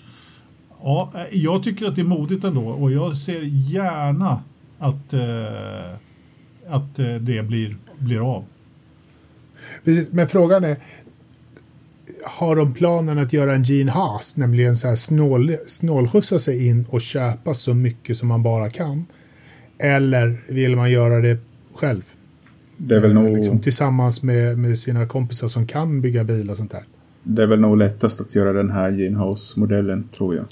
ja, eh, jag tycker att det är modigt ändå och jag ser gärna att, eh, att eh, det blir, blir av. Precis, men frågan är, har de planen att göra en Gene Haas, nämligen så här snål, snålskjutsa sig in och köpa så mycket som man bara kan? Eller vill man göra det själv? Det är väl nog, Liksom, tillsammans med, med sina kompisar som kan bygga bil och sånt där. det är väl nog lättast att göra den här Gene House-modellen, tror jag.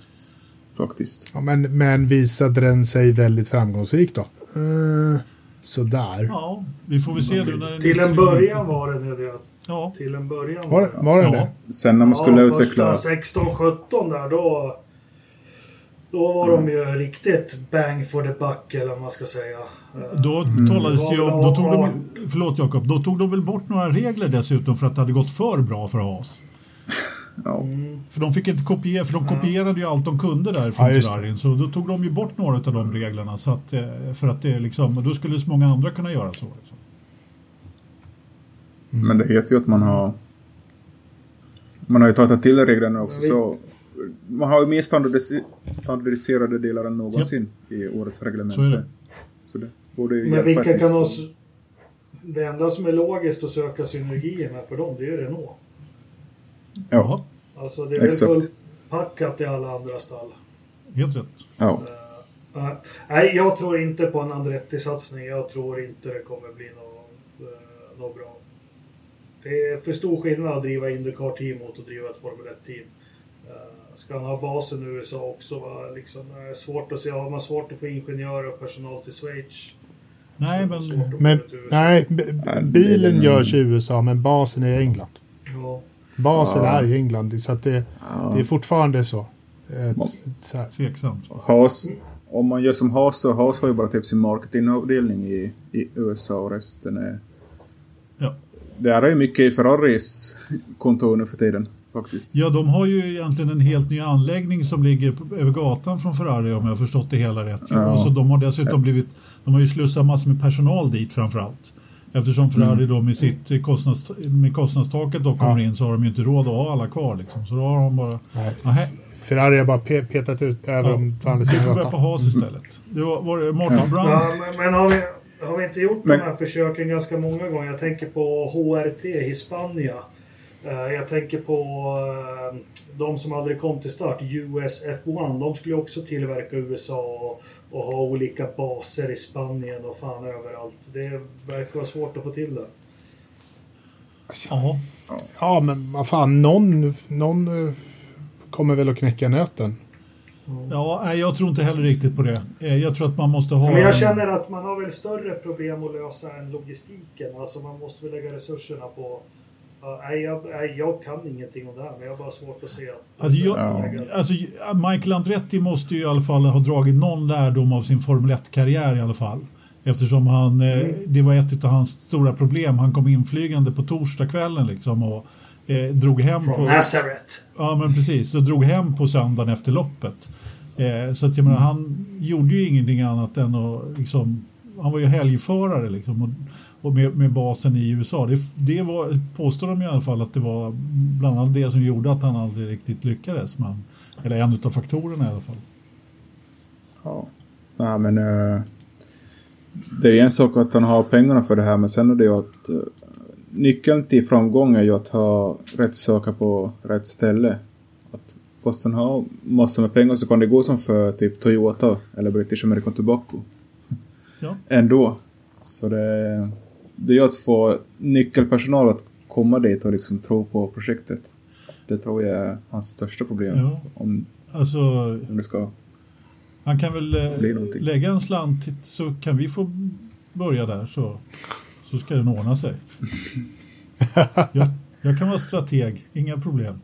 Faktiskt. Ja, men, men visade den sig väldigt framgångsrik då? Uh, sådär. Ja, vi får väl se den Till en början var det nu det. Ja, Till en början Var, var den Ja. det? Sen när man skulle ja, utveckla... Första 16-17 där då... Då var de ju riktigt bang for the buck eller vad man ska säga. Då talades det ju om, då tog Ja. de, förlåt Jakob, då tog de väl bort några regler dessutom för att det hade gått för bra för Haas. Ja, För de fick inte kopiera, för de kopierade ju allt de kunde där Ja, från det. Ferrarin. Så då tog de ju bort några av de reglerna. Så att, eh, för att det liksom, då skulle så många andra kunna göra så. Liksom. men det heter ju att man har... Man har ju tagit till reglerna också, Vi- så... Man har ju mer standardis- standardiserade delar än någonsin i årets reglement. Så är det. Så det borde ju Men vilka kan oss... Det enda som är logiskt att söka synergier med för dem, det är ju Renault. Ja, Alltså det är väl Exakt. fullt packat i alla andra stall. Helt rätt. ja. Eh, Nej, jag tror inte på en Andretti-satsning. Jag tror inte det kommer bli något, uh, något bra. Det är för stor skillnad att driva Indycar-team mot att driva ett Formel 1-team. Uh, ska han ha basen i USA också? Va? Liksom, uh, svårt att se. Har man svårt att få ingenjörer och personal till Schweiz? Nej, men Men nej, bilen görs i USA men basen är i England. Ja. Basen Ja. är i England så att det, Ja. det är fortfarande så. Tveksamt. Haas, om man gör som Haas så Haas har ju bara typ sin marketingavdelning i, i USA och resten är... Ja. Det är ju mycket i Ferraris kontor nu för tiden faktiskt. Ja, de har ju egentligen en helt ny anläggning som ligger på, över gatan från Ferrari om jag har förstått det hela rätt. Ja. Och så de har dessutom blivit, de har ju slussat massor med personal dit framför allt. Eftersom Ferrari då med sitt kostnads, med kostnadstaket då kommer Ja. in så har de ju inte råd att ha alla kvar liksom. Så då har de bara, Nej. Ferrari har bara pe petat ut över ja, dem på andra vi får sidan börja på. Haas istället. Det var, var det Martin Brown? Ja, men, men har, vi, har vi inte gjort Men- de här försöken ganska många gånger? Jag tänker på HRT Hispania. Eh, jag tänker på eh, de som aldrig kom till start, US F1. De skulle också tillverka USA och, och ha olika baser i Spanien och fan överallt. Det verkar vara svårt att få till det. Ja, Ja, men vad fan, någon, någon eh, kommer väl att knäcka nöten. Ja, jag tror inte heller riktigt på det. Eh, Jag tror att man måste ha... Men jag känner att man har väl större problem att lösa än logistiken. Alltså man måste väl lägga resurserna på... Nej, jag, kan ingenting om det här, men jag har bara svårt att se att... Alltså, jag, Ja. alltså, Michael Andretti måste ju i alla fall ha dragit någon lärdom av sin Formel 1-karriär i alla fall. Eftersom han, eh, det var ett av hans stora problem. Han kom inflygande på torsdagskvällen liksom och eh, drog hem Från på... Nazareth. Ja, men precis. Och drog hem på söndagen efter loppet. Eh, så att jag menar, han gjorde ju ingenting annat än att liksom han var ju helgförare liksom, och, och med, med, basen i USA. Det, det var, påstår de i alla fall att det var bland annat det som gjorde att han aldrig riktigt lyckades. Men, eller en av faktorerna i alla fall. Ja, ja men uh, det är en sak att han har pengarna för det här men sen är det ju att uh, nyckeln till framgång är ju att ha rätt saker på rätt ställe. Att posten har massor med pengar så kan det gå som för typ Toyota eller British American Tobacco. Ja. Ändå. Så det, det är att få nyckelpersonal att komma dit och liksom tro på projektet. Det tror jag är hans största problem. Ja. Om, alltså, om det ska han kan väl eh, lägga en slant så kan vi få börja där så, så ska den ordna sig. jag, jag kan vara strateg, inga problem.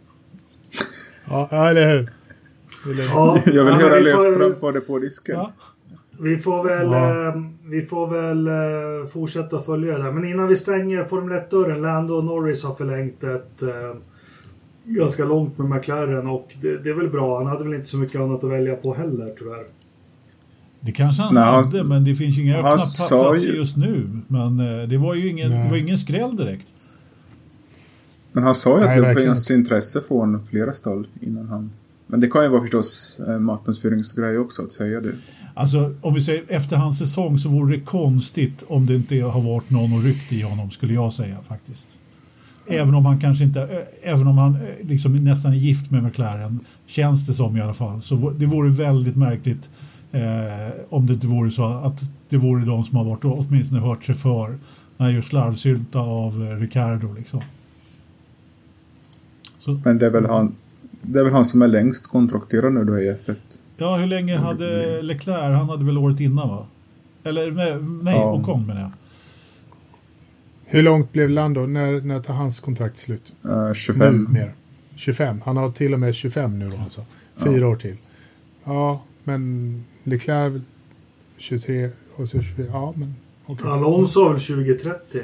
Ja, eller hur? Ja, jag vill höra Löfström få det på disken. Ja. Vi får väl, ja. eh, vi får väl eh, fortsätta följa det där. Men innan vi stänger Formel 1-dörren. Lando Norris har förlängt ett eh, ganska långt med McLaren och det, det, är väl bra. Han hade väl inte så mycket annat att välja på heller tyvärr. Det kanske han Nej, hade, men det finns ju inga öppna platser just nu. Men eh, det var ju ingen, det var ingen skräll direkt. Men han sa ju att det fanns intresse från flera stall innan han... Men det kan ju vara förstås en marknadsföringsgrej också att säga det. Alltså om vi säger efter hans säsong så vore det konstigt om det inte har varit någon och ryckt i honom skulle jag säga faktiskt. Även om han kanske inte, eh, även om han eh, liksom nästan är gift med McLaren, känns det som i alla fall. Så det vore väldigt märkligt eh, om det inte vore så att det vore de som har varit åtminstone hört sig för när gör slarvsylta av eh, Ricardo liksom. Så. Men det är väl han, det är väl han som är längst kontrakterad nu då i F1? Ja, hur länge hade Leclerc? Han hade väl året innan va? Eller nej, nej ja. Ocon menar jag. Hur långt blev Lando? När, när tar hans kontrakt slut? Uh, 25. Nu, mer. 25. Han har till och med 25 nu då alltså. Fyra ja. år till. Ja, men Leclerc 23 och så 24. Ja, men okay. Alonso har väl 2030?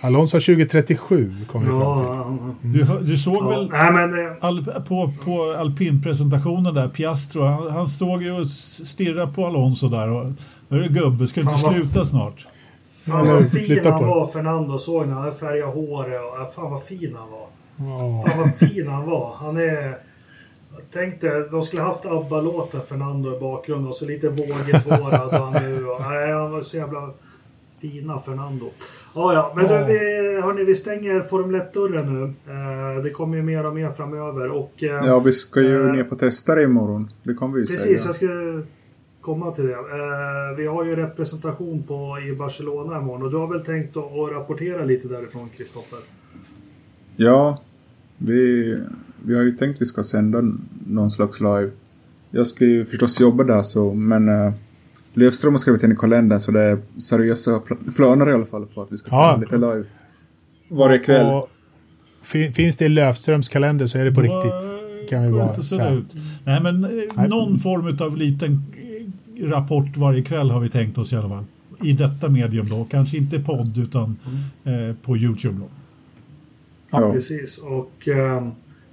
Alonso har 2037 kom vi ja, fram till. Du, du såg ja. väl Nej, men, all, på, på alpinpresentationen där, Piastro, han, han såg ju och stirrade på Alonso där och Hörru gubbe, ska du inte sluta snart? Fan vad fin han var, Fernando. Såg när han färgade håret. Och, fan vad fin han var. Oh. Fan vad fin han var. Han är... Tänkte, de skulle haft ABBA-låten Fernando i bakgrunden och så lite vågigt hår hade han nu. Och, nej, han var så jävla fina Fernando. Ah, ja, men oh. vi, hörni, vi stänger Formel 1-dörren nu. Eh, det kommer ju mer och mer framöver. Och, eh, ja, vi ska ju eh, ner på testare imorgon. Det kommer vi precis, säga. Precis, jag ska komma till det. Eh, vi har ju representation på, i Barcelona imorgon och du har väl tänkt att, att rapportera lite därifrån, Kristoffer? Ja, vi, vi har ju tänkt att vi ska sända någon slags live. Jag ska ju förstås jobba där så, men uh, Löfström har skrivit in i kalendern så det är seriösa planer i alla fall på att vi ska sända ja. lite live. Varje kväll. Och, finns det i Löfströms kalender så är det på Då riktigt. Kan vi bara säga. Ut. Nej, men eh, Nej. någon form av liten rapport varje kväll har vi tänkt oss i alla fall. I detta medium då, kanske inte podd utan mm. eh, på Youtube då. Ja, precis. Och eh,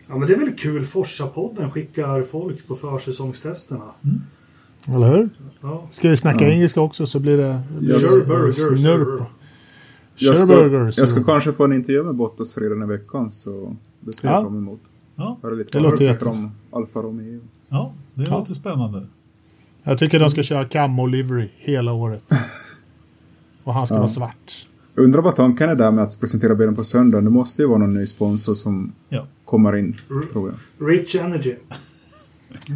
ja, men det är väl kul. Forsa-podden skickar folk på försäsongstesterna. Mm. Eller hur? Ja. Ska vi snacka ja. engelska också så blir det snurr jag ska, jag ska kanske få en intervju med Bottas redan i veckan så det ser jag fram emot. Ja, Höra lite det låter jättebra. om Alfa Romeo. Ja, det ja. låter spännande. Jag tycker de ska köra camo livery hela året. Och han ska ja. vara svart. Undrar vad tanken är där med att presentera bilen på söndag. Det måste ju vara någon ny sponsor som ja. Kommer in, R tror jag. Rich Energy.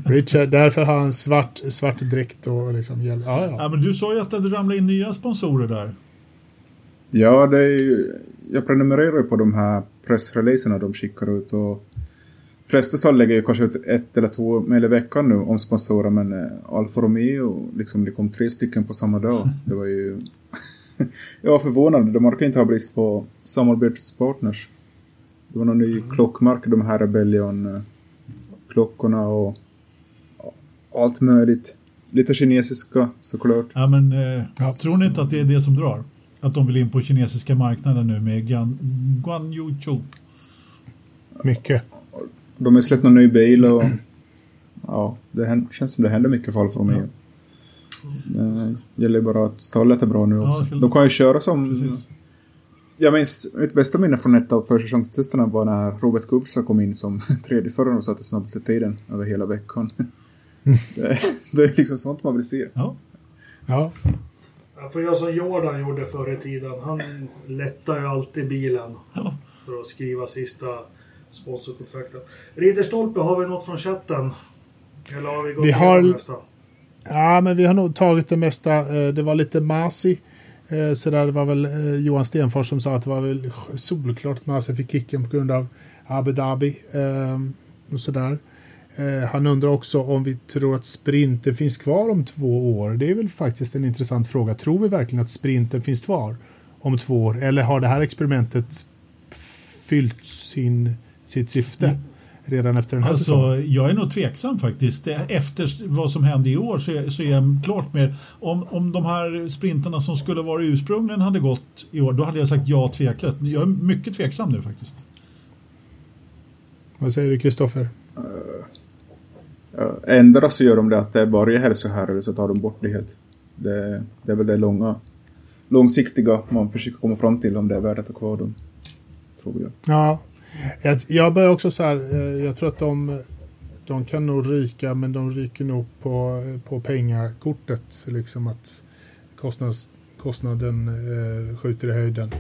Richard, därför har han svart, svart dräkt och liksom hjälm. Ja, ja. ja, men du sa ju att det ramlade in nya sponsorer där. Ja, det är ju, jag prenumererar ju på de här pressreleaserna de skickar ut och flesta stall lägger ju kanske ut ett eller två mejl i veckan nu om sponsorer men eh, Alfa Romeo, liksom det kom tre stycken på samma dag. Det var ju... jag var förvånad, de orkar inte ha brist på samarbetspartners. Det var någon ny mm. klockmärke, de här Rebellion-klockorna och allt möjligt. Lite kinesiska såklart. Ja, men eh, ja. tror ni inte att det är det som drar? Att de vill in på kinesiska marknaden nu med Guan Yu Mycket. De har släppt någon ny bil och ja, det känns som det händer mycket för Alfa Romeo. Det gäller bara att stallet är bra nu Ja, också. skulle- De kan ju köra som... Precis. Jag minns, mitt bästa minne från ett av försäsongstesterna var när Robert Kubica kom in som tredje förare och satte snabbaste tiden över hela veckan. det, det är liksom sånt man vill se. Ja. Ja, Jag får göra som Jordan gjorde förr i tiden. Han lättar ju alltid bilen Ja. för att skriva sista sponsorkontraktet. Ridderstolpe, har vi något från chatten? Eller har vi gått Vi har- det mesta? Ja, men vi har nog tagit det mesta. Eh, Det var lite Masi. Eh, så där, det var väl eh, Johan Stenfors som sa att det var väl solklart att Masi fick kicken på grund av Abu Dhabi. Ehm, och sådär. Eh, han undrar också om vi tror att sprinten finns kvar om två år. Det är väl faktiskt en intressant fråga. Tror vi verkligen att sprinten finns kvar om två år? Eller har det här experimentet fyllt sin, sitt syfte redan efter den här Alltså, säsongen? jag är nog tveksam faktiskt. Efter vad som hände i år så är, så är jag klart mer... Om, om de här sprintarna som skulle vara ursprungligen hade gått i år, då hade jag sagt ja tveklöst. Jag är mycket tveksam nu faktiskt. Vad säger du, Kristoffer? Ja, Ändra så gör de det att det börjar här så här eller så tar de bort det helt. Det, det är väl det långa, långsiktiga man försöker komma fram till om det är värt att ha kvar dem. Tror jag. Ja, jag, jag börjar också så här, eh, jag tror att de, de kan nog ryka, men de ryker nog på, på pengakortet. Liksom att kostnads, kostnaden eh, skjuter i höjden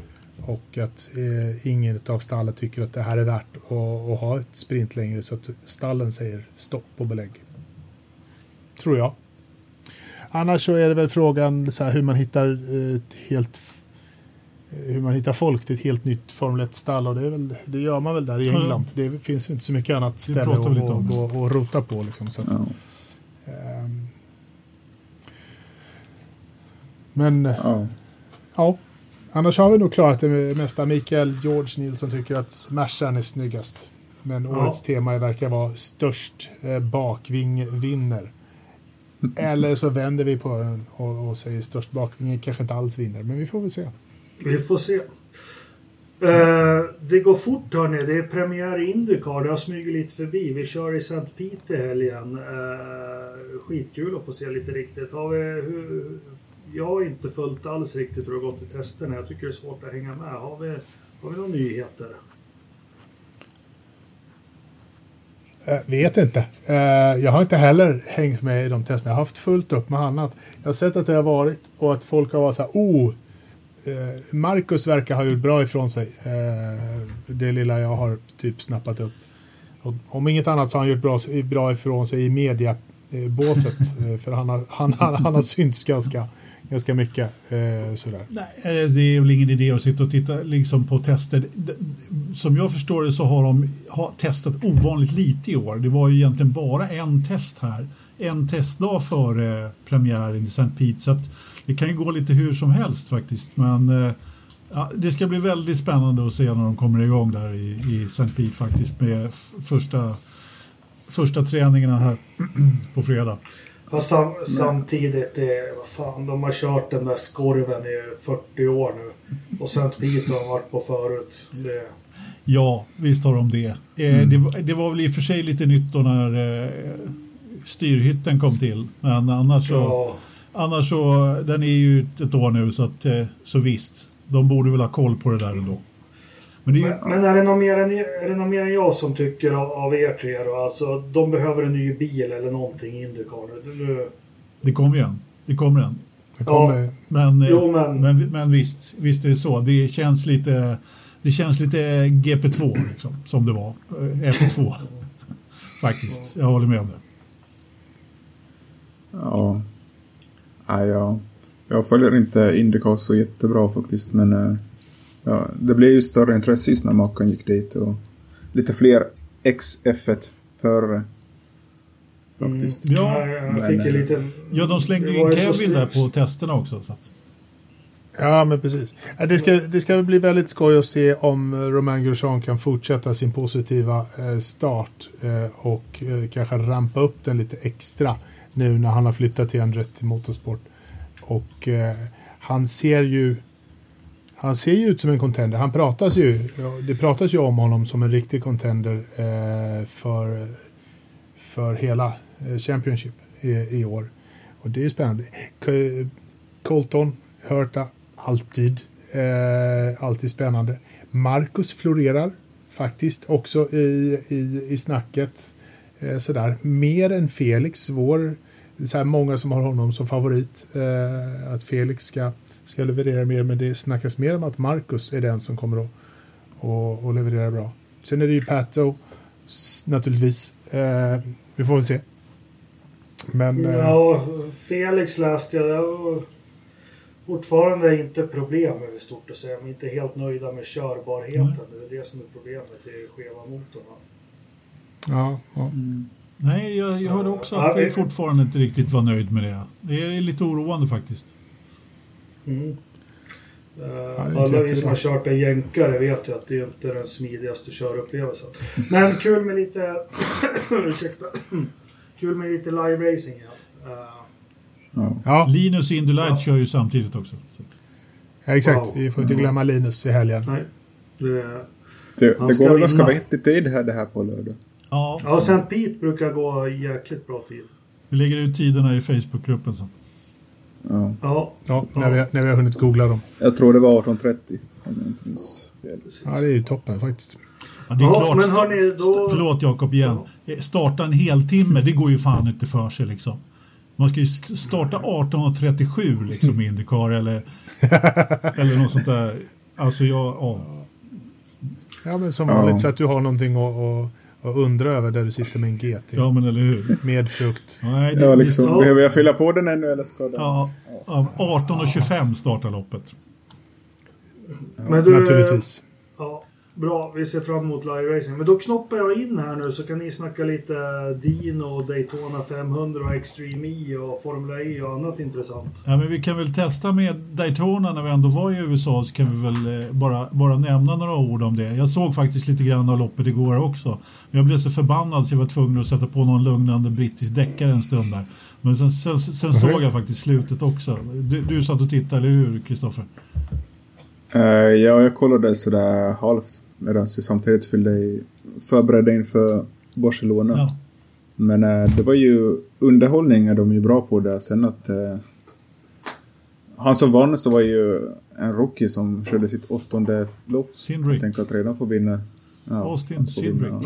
och att eh, ingen av stallen tycker att det här är värt att, att ha ett sprint längre så att stallen säger stopp och belägg. Tror jag. Annars så är det väl frågan så här, hur man hittar eh, ett helt hur man hittar folk till ett helt nytt Formel 1-stall och det, är väl, det gör man väl där i. England. Det finns ju inte så mycket annat ställe att gå och, och rota på. Liksom, så att, Ja. ehm. men Ja. ja, annars har vi nog klarat det mesta. Mikael George Nilsson tycker att Mercan är snyggast. Men Ja. årets tema verkar vara störst eh, bakving vinner. Eller så vänder vi på den och, och säger störst bakving kanske inte alls vinner. Men vi får väl se. Vi får se. Eh, det går fort hörni. Det är premiär i Indycar. Det har smugit lite förbi. Vi kör i St. Pete i helgen. Eh, skitkul att få se lite riktigt. Har vi, hur, jag har inte följt alls riktigt hur det har gått i testerna. Jag tycker det är svårt att hänga med. Har vi, har vi några nyheter? Jag vet inte. Eh, jag har inte heller hängt med i de testerna. Jag har haft fullt upp med annat. Jag har sett att det har varit och att folk har varit så här, oh, Marcus verkar ha gjort bra ifrån sig. Eh, det lilla jag har typ snappat upp. Om inget annat så har han gjort bra, bra ifrån sig i mediabåset. eh, för han har, han, han, han har synts ganska, ganska mycket. Eh, sådär. Nej, eh, det är väl ingen idé att sitta och titta liksom på tester. Som jag förstår det så har de har testat ovanligt lite i år. Det var ju egentligen bara en test här. En testdag före premiären i St. Pete. Det kan ju gå lite hur som helst faktiskt. Men eh, ja, det ska bli väldigt spännande att se när de kommer igång där i, i St. Pete faktiskt med första, första träningarna här på fredag. Fast sam, samtidigt, det, vad fan, de har kört den där skorven i 40 år nu. Och St. Pete har de varit på förut. Det, Ja, visst har de det. Eh, det, var- det var väl i och för sig lite nytt då när eh, styrhytten kom till. Men annars så, ja, annars så, den är ju ett år nu så att, eh, så visst. De borde väl ha koll på det där ändå. Men det är ju, Men, men är, det någon mer än, är det någon mer än jag som tycker av, av er tre då? Alltså, de behöver en ny bil eller någonting i Indycar nu. det kommer ju en. Det kommer en. Det kommer, Men, eh, Jo, men- men, men visst, visst är det så. Det känns lite, det känns lite GP2 liksom, som det var. eh, F2. Faktiskt, jag håller med om det. Ja. Nej, jag, jag följer inte Indycar så jättebra faktiskt, men eh, ja, det blev ju större intresse just när Mackan gick dit och lite fler XF1-förare. Faktiskt. Ja, jag, fick en eh, liten... Ja, de slängde ju in Kevin där på testerna också. Så att, Ja, men precis. Det ska, det ska bli väldigt skoj att se om eh, Romain Grosjean kan fortsätta sin positiva start och kanske rampa upp den lite extra nu när han har flyttat till Andretti Motorsport. Och eh, han ser ju han ser ju ut som en contender. Han pratas ju, det pratas ju om honom som en riktig contender eh, för, för hela eh, Championship i, i år. Och det är spännande. Colton, Hörta, alltid. Eh, alltid spännande. Marcus florerar faktiskt också i, i, i snacket. Eh, sådär. Mer än Felix, vår, så här många som har honom som favorit. Eh, att Felix ska, ska leverera mer, men det snackas mer om att Marcus är den som kommer att och, och leverera bra. Sen är det ju Pato, naturligtvis. Eh, vi får väl se. Men eh, Ja, Felix läste jag. fortfarande inte problem över stort att säga. De är inte helt nöjda med körbarheten. Det är det som är problemet. Det är skeva motorn. Ja, ja. Nej, jag, jag hörde också Ja, att det- du fortfarande inte riktigt var nöjd med det. Det är lite oroande faktiskt. Mm. det Uh, är alla vi som har kört en jänkare vet ju att det är inte den smidigaste körupplevelsen. Men kul med lite... ursäkta. kul med lite live racing igen. Eh, Ja. ja, Linus Indy Light kör ju samtidigt också. Så. att- exakt. Wow. Vi får inte glömma Linus i helgen. nej. Det, Det, Han det går väl ganska vinna. vettig tid här, det här på lördag. Ja, ja, St. Pete brukar gå jäkligt bra tid. vi lägger ut tiderna i Facebookgruppen sen. Ja. Ja, Ja, när vi, när vi har hunnit googla dem. Jag tror det var 18.30. Om jag inte minns fel. Ja, det är ju toppen faktiskt. Ja, det är Ja, klart. men hörni, då- Förlåt Jakob igen. Starta en heltimme, det går ju fan inte för sig liksom. Man ska ju starta 18.37 liksom i Indycar eller, eller något sånt där. Alltså jag, ja. Ja, men som Ja. vanligt så att du har någonting att, att undra över där du sitter med en GT. ja men eller hur. Med frukt. Nej, det, Ja, det- liksom, Ja. Behöver jag fylla på den ännu eller ska den? Ja, ja, 18.25 startar loppet. men du... Naturligtvis. Ja, bra. Vi ser fram emot live racing. Men då knoppar jag in här nu så kan ni snacka lite Dino, Daytona 500 och Extreme E och Formula E och annat intressant. Ja, men vi kan väl testa med Daytona när vi ändå var i USA så kan vi väl eh, bara, bara nämna några ord om det. Jag såg faktiskt lite grann av loppet igår också. Men jag blev så förbannad så jag var tvungen att sätta på någon lugnande brittisk deckare en stund där. Men sen, sen, sen såg jag faktiskt slutet också. Du, du satt och tittade, eller hur Kristoffer? Eh, ja, jag kollade sådär halvt medan jag samtidigt fyllde i, förberedde inför Barcelona. Ja. Men eh, det var ju underhållning är de ju bra på där. Sen att eh, han som vann så var ju en rookie som körde sitt åttonde lopp. Jag Sindrick. tänker att redan får vinna. Ja, Austin Sindrick. ja.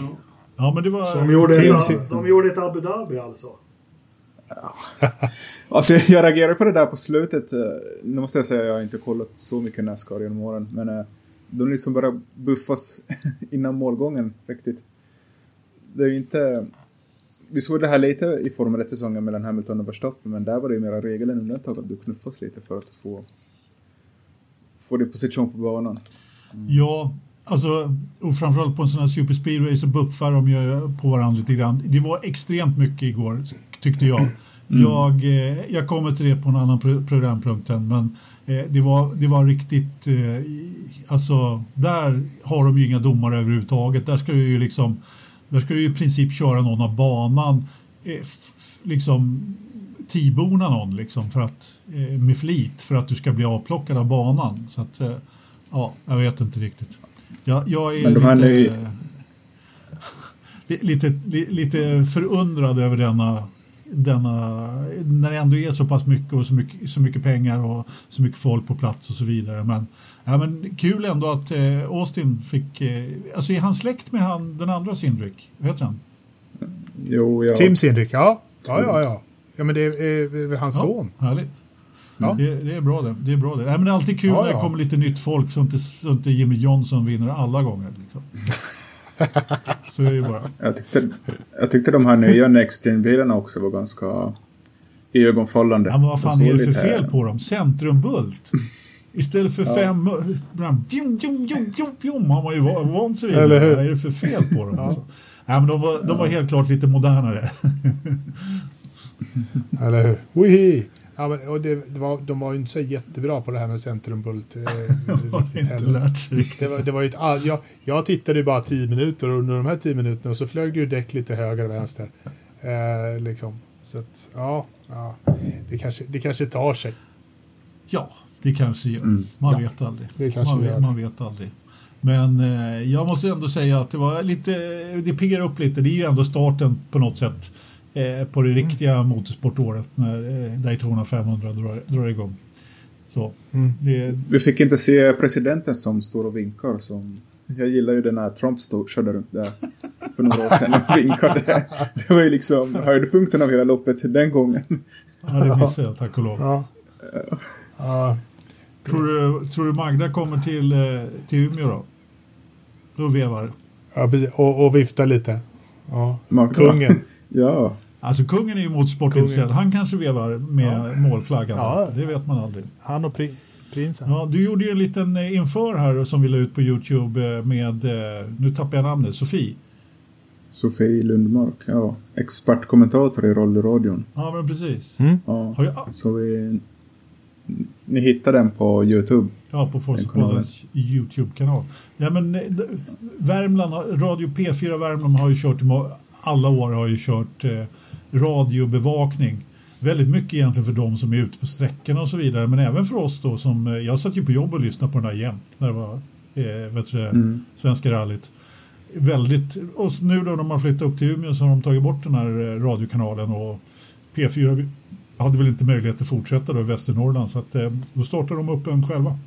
Ja, men det var... Så de gjorde, Team ett, de gjorde ett Abu Dhabi alltså. Alltså jag reagerade på det där på slutet. Eh, Nu måste jag säga att jag inte kollat så mycket Nascar genom åren. Men eh, de liksom bara buffas innan målgången riktigt. Det är ju inte... Vi såg det här lite i Formel 1-säsongen mellan Hamilton och Verstappen. Men där var det ju mera regel än undantag att du knuffas lite för att få, få din position på banan. Mm. Ja, alltså, och framförallt på en sån här superspeedway så buffar de ju på varandra lite grann. Det var extremt mycket igår, tyckte jag. Jag, eh, jag kommer till det på en annan pro programpunkt sen, men eh, det, var, det var riktigt... Eh, alltså, där har de ju inga domare överhuvudtaget. Där ska du ju liksom... Där ska du ju i princip köra någon av banan. Eh, liksom tibona någon liksom för att, eh, med flit för att du ska bli avplockad av banan. Så att, eh, ja, jag vet inte riktigt. Jag, jag är lite, li- lite, li, lite förundrad över denna, denna, när det ändå är så pass mycket och så mycket, så mycket pengar och så mycket folk på plats och så vidare. Men, ja, men kul ändå att eh, Austin fick, eh, alltså är han släkt med han, den andra Sindrick? Vad heter han? Jo, jag... Tim Sindrick, ja. Ja, ja, ja. Ja, men det är, är, är hans son. Ja, härligt. Ja. Det, det är bra det. det, är bra det. Nej, men det är alltid kul Ja, när det ja. kommer lite nytt folk så inte, så inte Jimmy Johnson vinner alla gånger. Liksom. så det bara. Jag tyckte, jag tyckte de här nya Next Gen-bilarna också var ganska iögonfallande. Ja, men vad fan är det för fel på dem? Centrumbult. Istället för fem... Jum, jum, jum, jum, jum, har man ju va- vant sig vid. Eller hur? Vad är det för fel på dem? Alltså? Ja, men de, var, de var helt klart lite modernare. Eller hur? Wihi! Ja, men, och det, det var, de var ju inte så jättebra på det här med centrumbult. Eh, har riktigt inte heller. lärt sig riktigt. det var, det var ju ett, all, jag, jag tittade ju bara 10 minuter och under de här 10 minuterna så flög det ju däck lite höger och vänster. Eh, liksom. Så att, ja, ja det, kanske, det kanske tar sig. Ja, det kanske gör. Man vet aldrig. Det kanske man, vet, man vet aldrig. Men eh, jag måste ändå säga att det var lite, det piggar upp lite. Det är ju ändå starten på något sätt eh, på det riktiga motorsportåret när eh, Daytona 500 drar, drar igång. Så, det, Vi fick inte se presidenten som står och vinkar. Som, jag gillar ju den när Trump stod, körde runt där för några år sedan och vinkade. Det var ju liksom höjdpunkten av hela loppet den gången. ja, det missade jag tack och lov. Ja. Ja, Tror, du, tror du Magda kommer till, eh, till Umeå då? Då vevar. ja, och, och vifta lite. Ja. Magda. Kungen. Ja, Alltså kungen är ju motorsportintresserad. Han kanske vevar med målflaggan. Ja. Det vet man aldrig. Han och pri, prinsen. Ja, du gjorde ju en liten eh, inför här som vi la ut på Youtube eh, med, eh, nu tappar jag namnet, Sofie. Sofie Lundmark. Ja, expertkommentator i rallyradion. Ja, men precis. Ja, Har jag, så vi... Ni hittar den på Youtube. ja, på Forcepoddens Youtube-kanal. Ja, men Värmland, Radio P4 Värmland har ju kört, alla år har ju kört eh, radiobevakning. Väldigt mycket egentligen för de som är ute på sträckorna och så vidare. Men även för oss då som, eh, jag satt ju på jobb och lyssnade på den här jämt när det var eh, vet du, det, Svenska rallyt. Väldigt, och nu då när de har flyttat upp till Umeå så har de tagit bort den här eh, radiokanalen och P4 hade väl inte möjlighet att fortsätta då i Västernorrland så att eh, då startade de upp en själva.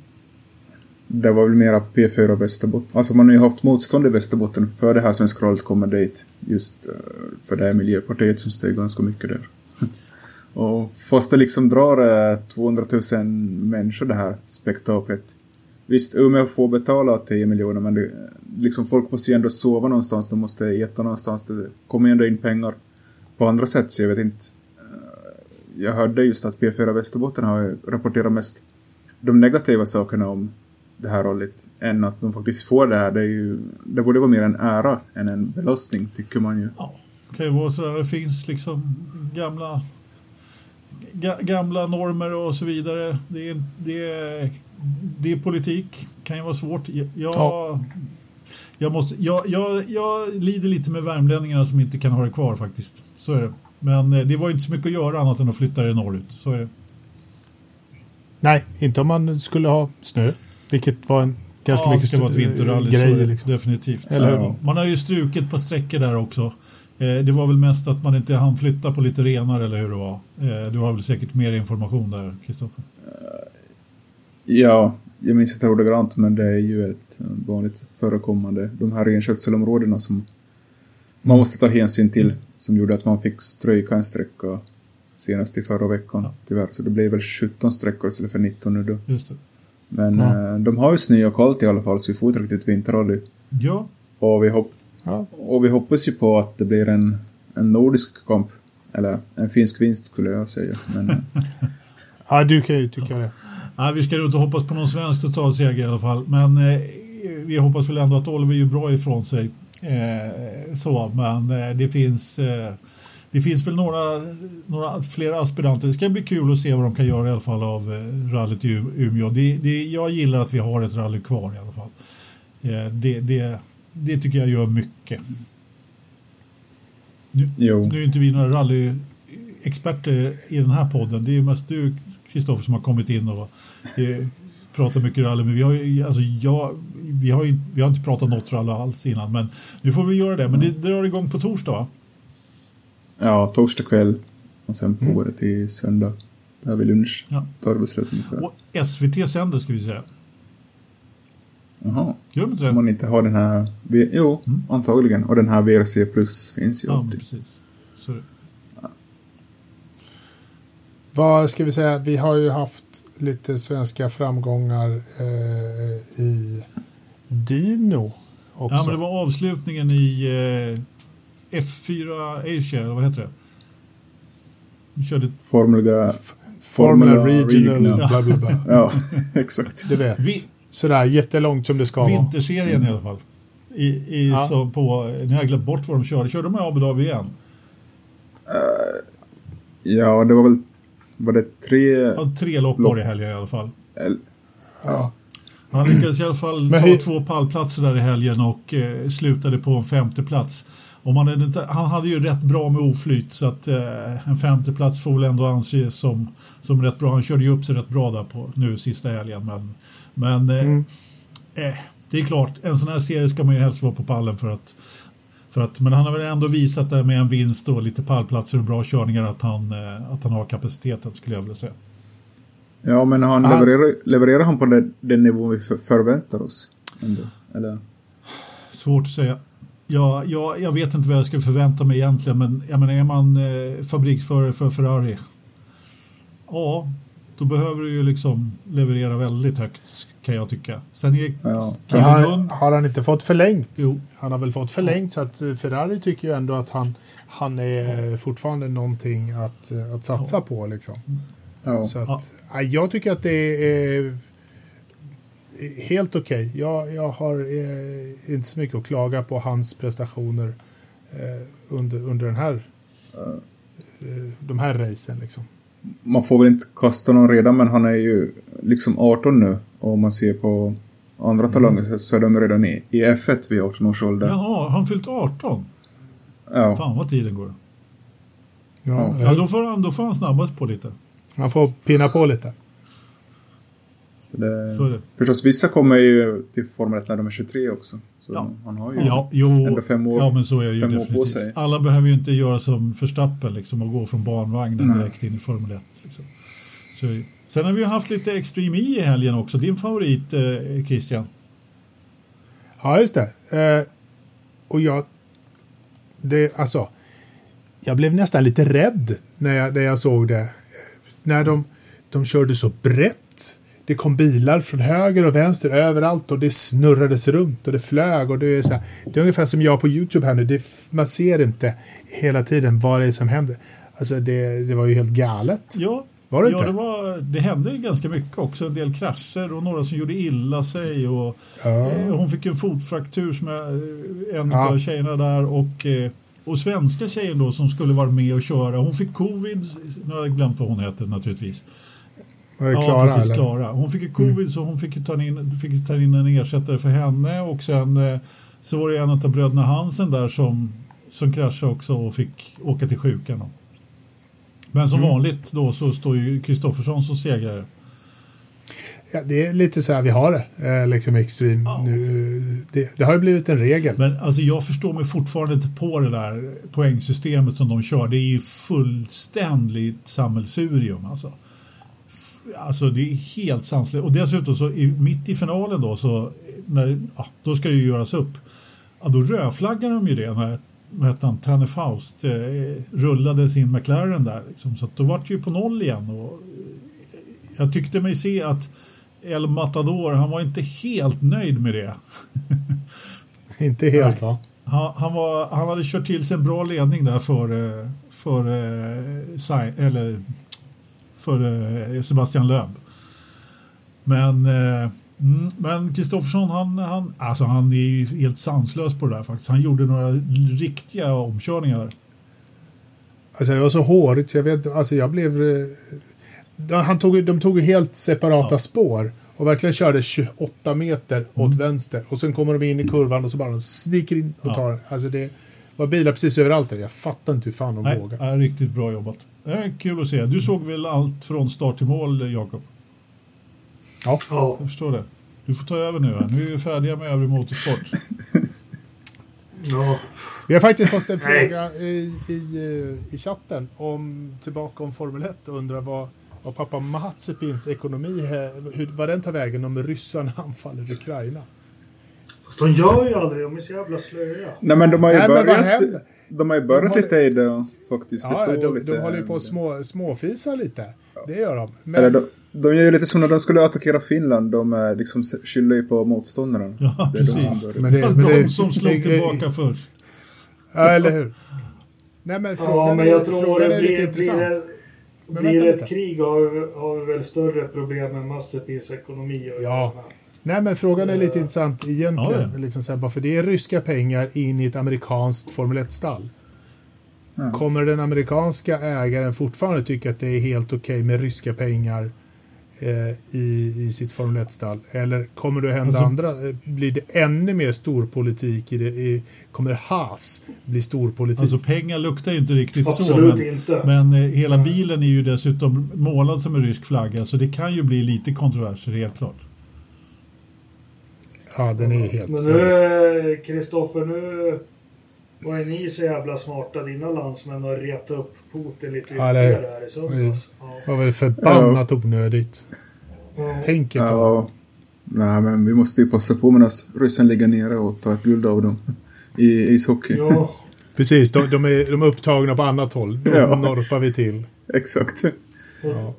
Det var väl mera P4 Västerbotten. Alltså man har ju haft motstånd i Västerbotten för det här Svenska rallyt kommer dit. Just eh, för det är Miljöpartiet som styr ganska mycket där. Och fast det liksom drar eh, 200 000 människor det här spektaklet. Visst, Umeå får betala 10 miljoner men det, liksom folk måste ju ändå sova någonstans. De måste äta någonstans. Det kommer ju ändå in pengar på andra sätt så jag vet inte. Eh, jag hörde just att P4 Västerbotten har rapporterat mest de negativa sakerna om det här rollet än att de faktiskt får det här. Det, är ju, det borde vara mer en ära än en belastning, tycker man ju. Ja, det kan ju vara sådär. Det finns liksom gamla, ga, gamla normer och så vidare. Det är, det är, det är politik. kan ju vara svårt. Jag, jag, Ja. jag, måste, jag, jag, jag lider lite med värmlänningarna som inte kan ha det kvar faktiskt. Så är det. Men eh, det var ju inte så mycket att göra annat än att flytta det norrut. Så är det. Nej, inte om man skulle ha snö. Vilket var en ganska ja, det mycket ska vara ett vinterrally. grej. det liksom. Definitivt. Ja. Man har ju strukit på sträckor där också. Eh, Det var väl mest att man inte hann flytta på lite renar eller hur det var. Eh, Du har väl säkert mer information där, Kristoffer? Ja, jag minns inte ordagrant, men det är ju ett eh, vanligt förekommande. De här renskötselområdena som man måste ta hänsyn till, som gjorde att man fick stryka en sträcka senast i förra veckan, tyvärr. Så det blev väl 17 sträckor istället för 19 nu då. Just det. Men Ja. eh, de har ju snö och kallt i alla fall, så vi får ett riktigt vinterrally. Ja, Och vi, hopp Ja. och vi hoppas ju på att det blir en, en nordisk kamp. Eller en finsk vinst skulle jag säga. Men, eh, ja, du kan ju tycka det. Nej, vi ska inte hoppas på någon svensk totalseger i alla fall. Men eh, vi hoppas väl ändå att Oliver gör bra ifrån sig. Eh, så, men eh, det finns eh, det finns väl några, några fler aspiranter. Det ska bli kul att se vad de kan göra i alla fall av eh, rallyt i Umeå. Det, det, jag gillar att vi har ett rally kvar i alla fall. Eh, det, det, det tycker jag gör mycket. Nu, nu är inte vi några rallyexperter i den här podden. Det är mest du, Kristoffer, som har kommit in och eh, pratar mycket rally. Men vi har, ju, alltså, jag, vi, har ju, vi har inte pratat något rally alls innan. Men nu får vi göra det. Men det drar igång på torsdag, va? Ja, torsdag kväll. Och sen på det till söndag. Där vid lunch. Ja. Tar det beslut ungefär. Och SVT sänder, ska vi säga. Jaha. Gör de inte Om det? man inte har den här... Jo, antagligen. Och den här VRC Plus finns ju Ja, alltid. precis. Så, Vad ska vi säga? Vi har ju haft lite svenska framgångar eh, i Dino också. ja, men det var avslutningen i eh, F4 Asia, eller vad heter det? Vi körde Formula... Formula Formula Regional, Regional. bla bla bla. Ja, exakt. Du vet. Vi- Sådär jättelångt som det ska vara. vinterserien i alla fall. I, i, Ja. så på, nu har jag glömt bort vad de körde. Körde de i Abu Dhabi igen? Ja, det var väl... Var det tre... Ja, tre lopp var det i helgen i alla fall. el- Ja. Han lyckades i alla fall ta två pallplatser där i helgen och eh, slutade på en femte plats. Och man hade, inte, han hade ju rätt bra med oflyt så att eh, en femte plats får väl ändå anses som, som rätt bra. Han körde ju upp sig rätt bra där på nu sista helgen. Men, men eh, Mm. eh, det är klart, en sån här serie ska man ju helst vara på pallen för att, För att, men han har väl ändå visat det med en vinst och lite pallplatser och bra körningar att han, eh, att han har kapaciteten skulle jag vilja säga. Ja, men han Ah. levererar, levererar han på den, den nivå vi för, förväntar oss? Ändå? Eller? Svårt att säga. Ja, jag, jag vet inte vad jag skulle förvänta mig egentligen, men jag menar, är man eh, fabriksförare för Ferrari, ja, då behöver du ju liksom leverera väldigt högt, kan jag tycka. Sen är Ja. Killen har, har han inte fått förlängt? Jo. Han har väl fått förlängt så att eh, Ferrari tycker ju ändå att han, han är fortfarande någonting att, eh, att satsa på. Liksom. Ja. Så att, ja. Jag tycker att det är helt okej. Jag, jag har eh, inte så mycket att klaga på hans prestationer eh, under, under den här, eh, de här racen. Liksom. Man får väl inte kasta någon redan, men han är ju liksom 18 nu. Och om man ser på andra talanger så- så är de redan i, i F1 vid 18 års ålder. Jaha, han fyllt 18? Ja. Fan vad tiden går. Ja, Ja, då får han, då får han snabbast på lite. Han får pinna på lite. Så det, Så är det. Förstås, vissa kommer ju till Formel 1 när de är 23 också. Så Ja. han har ju Ja, jo, ändå fem år, ja, men så är det ju fem år på definitivt. sig. Alla behöver ju inte göra som Verstappen liksom, och gå från barnvagnen Nej. direkt in i Formel 1. Liksom. Så, sen har vi ju haft lite Extreme E i helgen också. Din favorit, eh, Christian? Ja, just det. Eh, och jag... Det, alltså, jag blev nästan lite rädd när jag, när jag såg det. När de, de körde så brett. Det kom bilar från höger och vänster överallt och det snurrades runt och det flög. Och det, är så här, det är ungefär som jag på YouTube här nu. Det, man ser inte hela tiden vad det är som händer. Alltså det, det var ju helt galet. Ja, Var det ja inte? det, var, det hände ju ganska mycket också. En del krascher och några som gjorde illa sig. Och, Ja. eh, hon fick en fotfraktur som eh, en Ja. av tjejerna där. Och, eh, och svenska tjejen då som skulle vara med och köra. Hon fick covid. Nu har jag glömt vad hon heter naturligtvis. Var det Ja, Klara, precis. eller? Klara. Hon fick ju covid så hon fick ju ta in, fick ta in en ersättare för henne och sen eh, så var det en av bröderna Hansen där som, som kraschade också och fick åka till sjukan. Men som vanligt då så står ju Kristoffersson som segrare. Ja, det är lite så här vi har det, eh, liksom extreme. Ja. Nu, det, det har ju blivit en regel. Men alltså jag förstår mig fortfarande inte på det där poängsystemet som de kör. Det är ju fullständigt sammelsurium alltså. Alltså det är helt sanslöst. Och dessutom så i, mitt i finalen då så när, ja, då ska det ju göras upp. Ja, då rödflaggar de ju det när vad heter han, Tanne Faust eh, rullade sin McLaren där. Liksom. Så då var det ju på noll igen. Och, eh, jag tyckte mig se att El Matador, han var inte helt nöjd med det. Inte helt va? Han, han, var, han hade kört till sig en bra ledning där för, för, Sai- eller för eh, Sebastian Löb. Men eh, mm, men Kristoffersson han, han, alltså han är ju helt sanslös på det där faktiskt. Han gjorde några riktiga omkörningar. Alltså det var så hårigt, jag vet alltså jag blev... eh, Han tog, de tog helt separata Ja. spår och verkligen körde 28 meter åt Mm. vänster och sen kommer de in i kurvan och så bara sniker in och Ja. tar. Alltså det var bilar precis överallt där. Jag fattar inte hur fan de Nej, vågar. är riktigt bra jobbat. Det är kul att se. Du såg väl allt från start till mål, Jakob? Ja. Ja, Jag förstår det. Du får ta över nu. Här. Nu är vi färdiga med övrig motorsport. ja. Vi har faktiskt fått en fråga i, i, eh, i chatten om, tillbaka om Formel 1 och undrar vad, vad pappa Mazepins ekonomi, är- hur, vad den tar vägen om ryssarna anfaller Ukraina. Fast de gör ju aldrig De är så jävla slöa. Nej men de har ju Nej, men börjat, de har ju börjat De håller- lite i det faktiskt. Det Ja, såg de, lite, de håller ju på att små, småfisa lite. Det gör de. Men, Eller de, de gör ju lite som när de skulle attackera Finland. De är liksom skyller ju på motståndarna. Ja, Det är de precis. som börjar. Men det- Det men de det- som slog det- tillbaka först. ja, eller hur? Nej, men Ja, frågan, men är, jag tror frågan det är lite blir, blir, intressant. det, Men blir det ett krig har, har vi väl större problem med Mazepins ekonomi att Ja. Nej, men frågan är lite intressant egentligen. Ja, ja. Liksom så här, bara för det är ryska pengar in i ett amerikanskt Formel 1-stall. Ja. Kommer den amerikanska ägaren fortfarande tycka att det är helt okej med ryska pengar eh, i, i sitt Formel 1-stall? Eller kommer det hända Alltså- andra? Eh, Blir det ännu mer storpolitik i det? I, kommer Haas bli storpolitik? Alltså pengar luktar ju inte riktigt Absolut så. Men, inte. men eh, hela bilen är ju dessutom målad som en rysk flagga så det kan ju bli lite kontroverser helt klart. Ja, den är helt Men nu, Kristoffer, nu... Var är ni så jävla smarta, dina landsmän, och reta upp Putin lite Ja, det- ytterligare här i söndags? Ja. Det var väl förbannat onödigt. Ja. Tänk er. Ja. Nej, men vi måste ju passa på medan ryssen ligger nere och ta ett guld av dem i ishockey. Ja, Precis, de, de, är, de är upptagna på annat håll. Då Ja. norpar vi till. Exakt.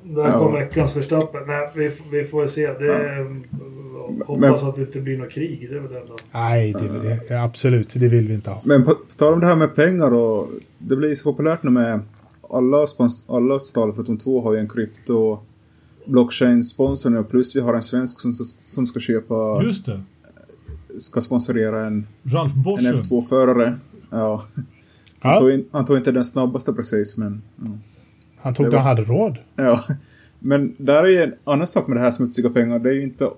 där kom veckans Verstappen. Nej, vi, vi får se. Det, Hoppas att det inte blir något krig. Det är väl det enda. Nej, det, det, absolut. Det vill vi inte ha. Men på, på tal om det här med pengar och det blir så populärt nu med alla, spons, alla stall förutom två har ju en krypto blockchain-sponsor nu plus vi har en svensk som, som ska köpa, Just det. ska sponsorera en, Ralf en Bosse. F2-förare. Ja. Han, Ja, tog in, han tog inte den snabbaste precis men... Ja. han tog det det var- han hade råd. Ja, men där är ju en annan sak med det här smutsiga pengar. Det är ju inte...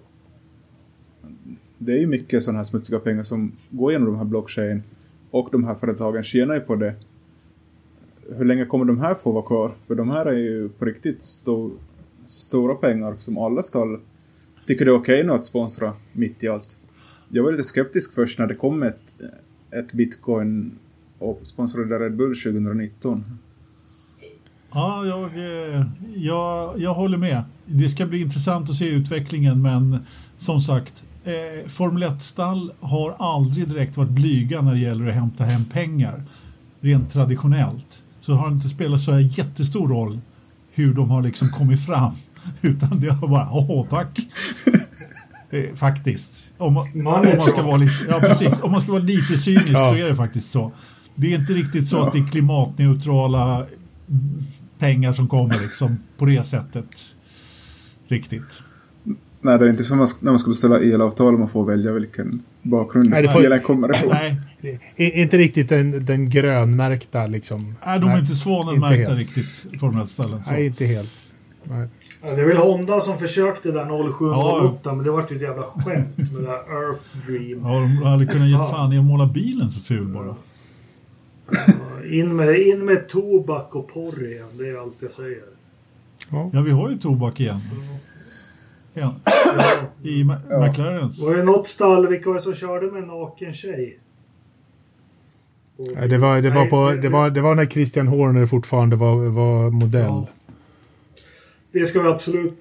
Det är ju mycket sådana här smutsiga pengar som går genom de här blockchain och de här företagen tjänar ju på det. Hur länge kommer de här få vara kvar? För de här är ju på riktigt stor, stora pengar som alla stall tycker det är okej nu att sponsra mitt i allt. Jag var lite skeptisk först när det kom ett, ett bitcoin och sponsrade Red Bull 2019. Ja, jag, eh, jag, jag håller med. Det ska bli intressant att se utvecklingen men som sagt eh, Formel 1-stall har aldrig direkt varit blyga när det gäller att hämta hem pengar. Rent traditionellt. Så har det inte spelat så här jättestor roll hur de har liksom kommit fram. Utan det har bara, åh tack. Eh, faktiskt. Om, man- om ska vara lite, ja, precis. Om man ska vara lite cynisk Ja. så är det faktiskt så. Det är inte riktigt så att det är klimatneutrala pengar som kommer liksom på det sättet. Riktigt. Nej, det är inte som när man ska beställa elavtal och man får välja vilken bakgrund Nej, får- elen kommer ifrån. Nej, inte riktigt den, den grönmärkta liksom. nej, de är inte svanenmärkta riktigt, Formel 1-ställen. Så. Nej, inte helt. Nej. Ja, det är väl Honda som försökte där 0708 Ja. men det vart ju ett jävla skämt med det där Earth Dream. Ja, de hade kunnat ge fan i att måla bilen så ful bara. In med, in med tobak och porr igen, det är allt jag säger. Ja, vi har ju tobak igen. Ja. I Ma- McLarens. Var det något stall, vilka var det som körde med en naken tjej? Och- Nej, Det var, det, var Nej, på, det, var, det var när Christian Horner fortfarande var, var modell. Ja. Det ska vi absolut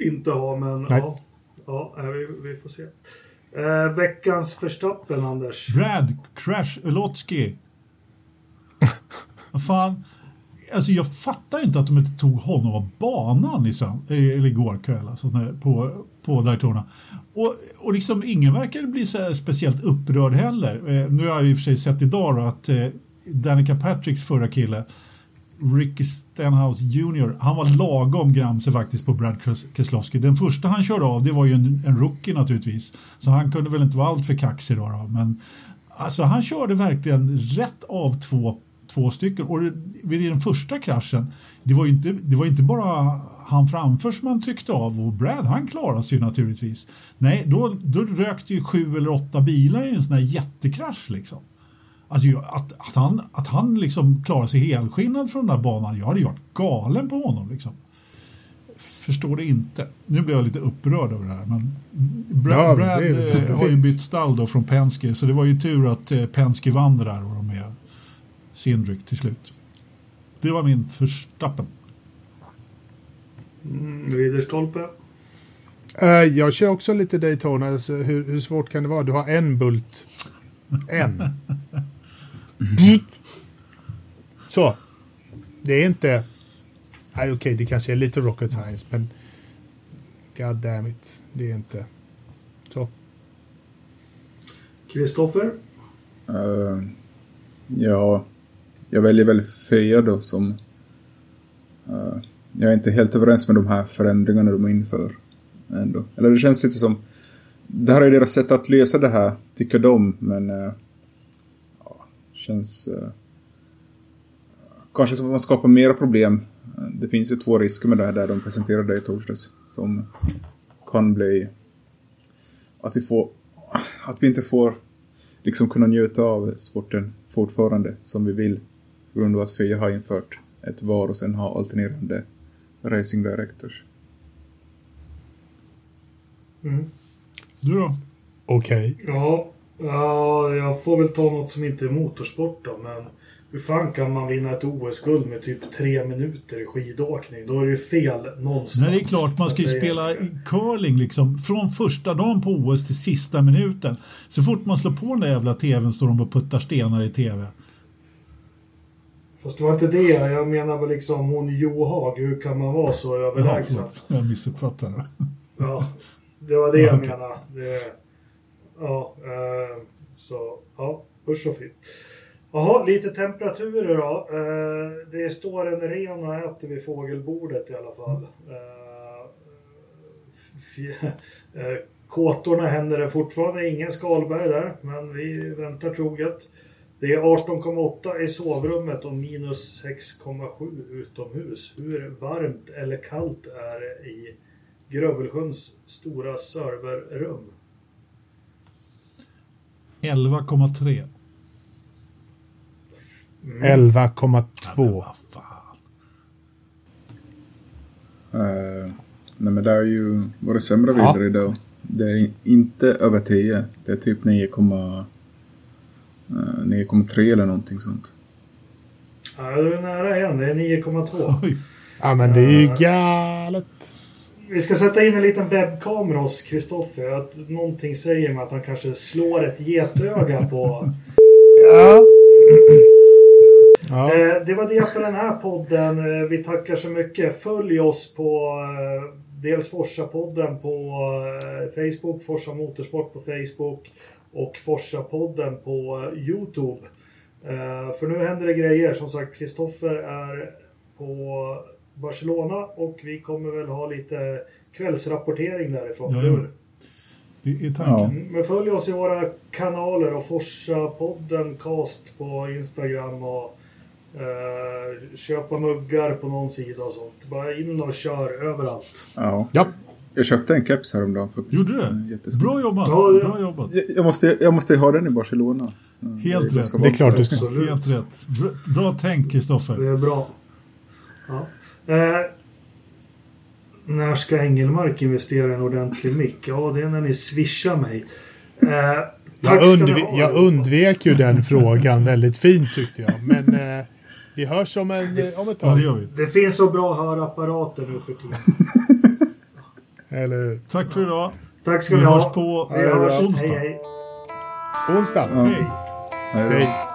inte ha, men Nej. ja. Ja, vi, vi får se. Eh, veckans förstappen, Anders. Brad Crash Ulotsky. Vad fan. Alltså jag fattar inte att de inte tog honom av banan i sön- eller igår kväll alltså, på, på Daytona. Och, och liksom ingen verkar bli så speciellt upprörd heller. Eh, nu har jag i och för sig sett idag då att eh, Danica Patricks förra kille Ricky Stenhouse Jr. Han var lagom gramse faktiskt på Brad Kes- Keselowski. Den första han körde av det var ju en, en rookie naturligtvis. Så han kunde väl inte vara allt för kaxig då. då. Men alltså han körde verkligen rätt av två, två stycken. Och vid den första kraschen, det var inte, det var inte bara han framför som han tryckte av och Brad han klarade sig naturligtvis. Nej, då, då rökte ju sju eller åtta bilar i en sån här jättekrasch liksom. Alltså att, att han, att han liksom klarar sig helskinnad från den där banan, jag hade ju varit galen på honom. Liksom. Förstår det inte. Nu blir jag lite upprörd över det här. Men Bra, Ja, men Brad det är- eh, har ju bytt stall då från Penske, så det var ju tur att eh, Penske vann det där och de med Cindric till slut. Det var min förstappen. Mm, Ridderstolpe. Eh, jag kör också lite Daytona. Alltså, hur, hur svårt kan det vara? Du har en bult. En. Så. Det är inte... Nej, okej, det kanske är lite rocket science, men... God damn it. Det är inte... Så. Kristoffer. Eh, ja, jag väljer väl Fia då som... Uh, jag är inte helt överens med de här förändringarna de inför. Ändå. Eller det känns lite som... Det här är deras sätt att lösa det här, tycker de, men... Uh, ja, känns... Uh, kanske som att man skapar mera problem. Det finns ju två risker med det här där de presenterade i torsdags. Som kan bli... Att vi får... Att vi inte får liksom kunna njuta av sporten fortfarande som vi vill. På grund av att FIA har infört ett VAR och sen har alternerande racing directors. Mm. Du då? Okej. Ja, Ja, jag får väl ta något som inte är motorsport då, men hur fan kan man vinna ett OS-guld med typ tre minuter i skidåkning? Då är det ju fel någonstans. Nej, det är klart man ska ju spela curling liksom. Från första dagen på OS till sista minuten. Så fort man slår på den där jävla tvn står de och puttar stenar i tv. Fast det var inte det. Jag menar väl liksom hon Johag. Hur kan man vara så Ja, överlägsen? förlåt. Jag missuppfattade. Ja, det var det jag menade. Det, ja, eh, så ja, usch och fy. Jaha, lite temperaturer då. Eh, det står en ren och äter vid fågelbordet i alla fall. Eh, eh, kåtorna händer det fortfarande ingen skalberg där, men vi väntar troget. Det är 18,8 i sovrummet och minus 6,7 utomhus. Hur varmt eller kallt är det i Grövelsjöns stora serverrum? 11,3. 11,2. Vad fan. Eh, nej men det är ju våra sämre Ja. bilder idag. Det är inte över 10. Det är typ 9,3 eh, 9,3 eller någonting sånt. Ja, du är nära igen. Det är 9,2. Oj. Ja, men det är ju galet. Vi ska sätta in en liten webbkamera hos Kristoffer. Att någonting säger mig att han kanske slår ett getöga på... Ja. Ja. Eh, det var det för den här podden. Eh, vi tackar så mycket. Följ oss på eh, dels Forsa-podden på eh, Facebook, Forsa Motorsport på Facebook och Forsa-podden på Youtube. Eh, för nu händer det grejer. Som sagt, Kristoffer är på Barcelona och vi kommer väl ha lite kvällsrapportering därifrån. Ja, ja. Det är tanken. Mm, Men följ oss i våra kanaler och Forsa-podden Cast på Instagram och eh, köpa muggar på någon sida och sånt. Bara in och kör överallt. Ja. ja. Jag köpte en keps häromdagen faktiskt. Gjorde du? jättestor. Bra jobbat. Ja, ja. Bra jobbat. Jag måste, jag måste ha den i Barcelona. Eh, Helt jag rätt. Det är klart du ska. Absolut. Helt rätt. Bra, bra tänk, Kristoffer. Det är bra. Ja. Eh, när ska Engelmark investera i en ordentlig mick? Ja, det är när ni swishar mig. Eh, Jag, undv ha. jag undvek ju den frågan väldigt fint tyckte jag. Men eh, vi hörs om, en, om ett Ja, tag. det gör vi. Det finns så bra hörapparater nu för tiden. Eller hur? Tack för idag. Tack ska Vi ni ha. hörs på Vi hörs. onsdag. Hej, hej. Onsdag. Ja. Hej. Hej.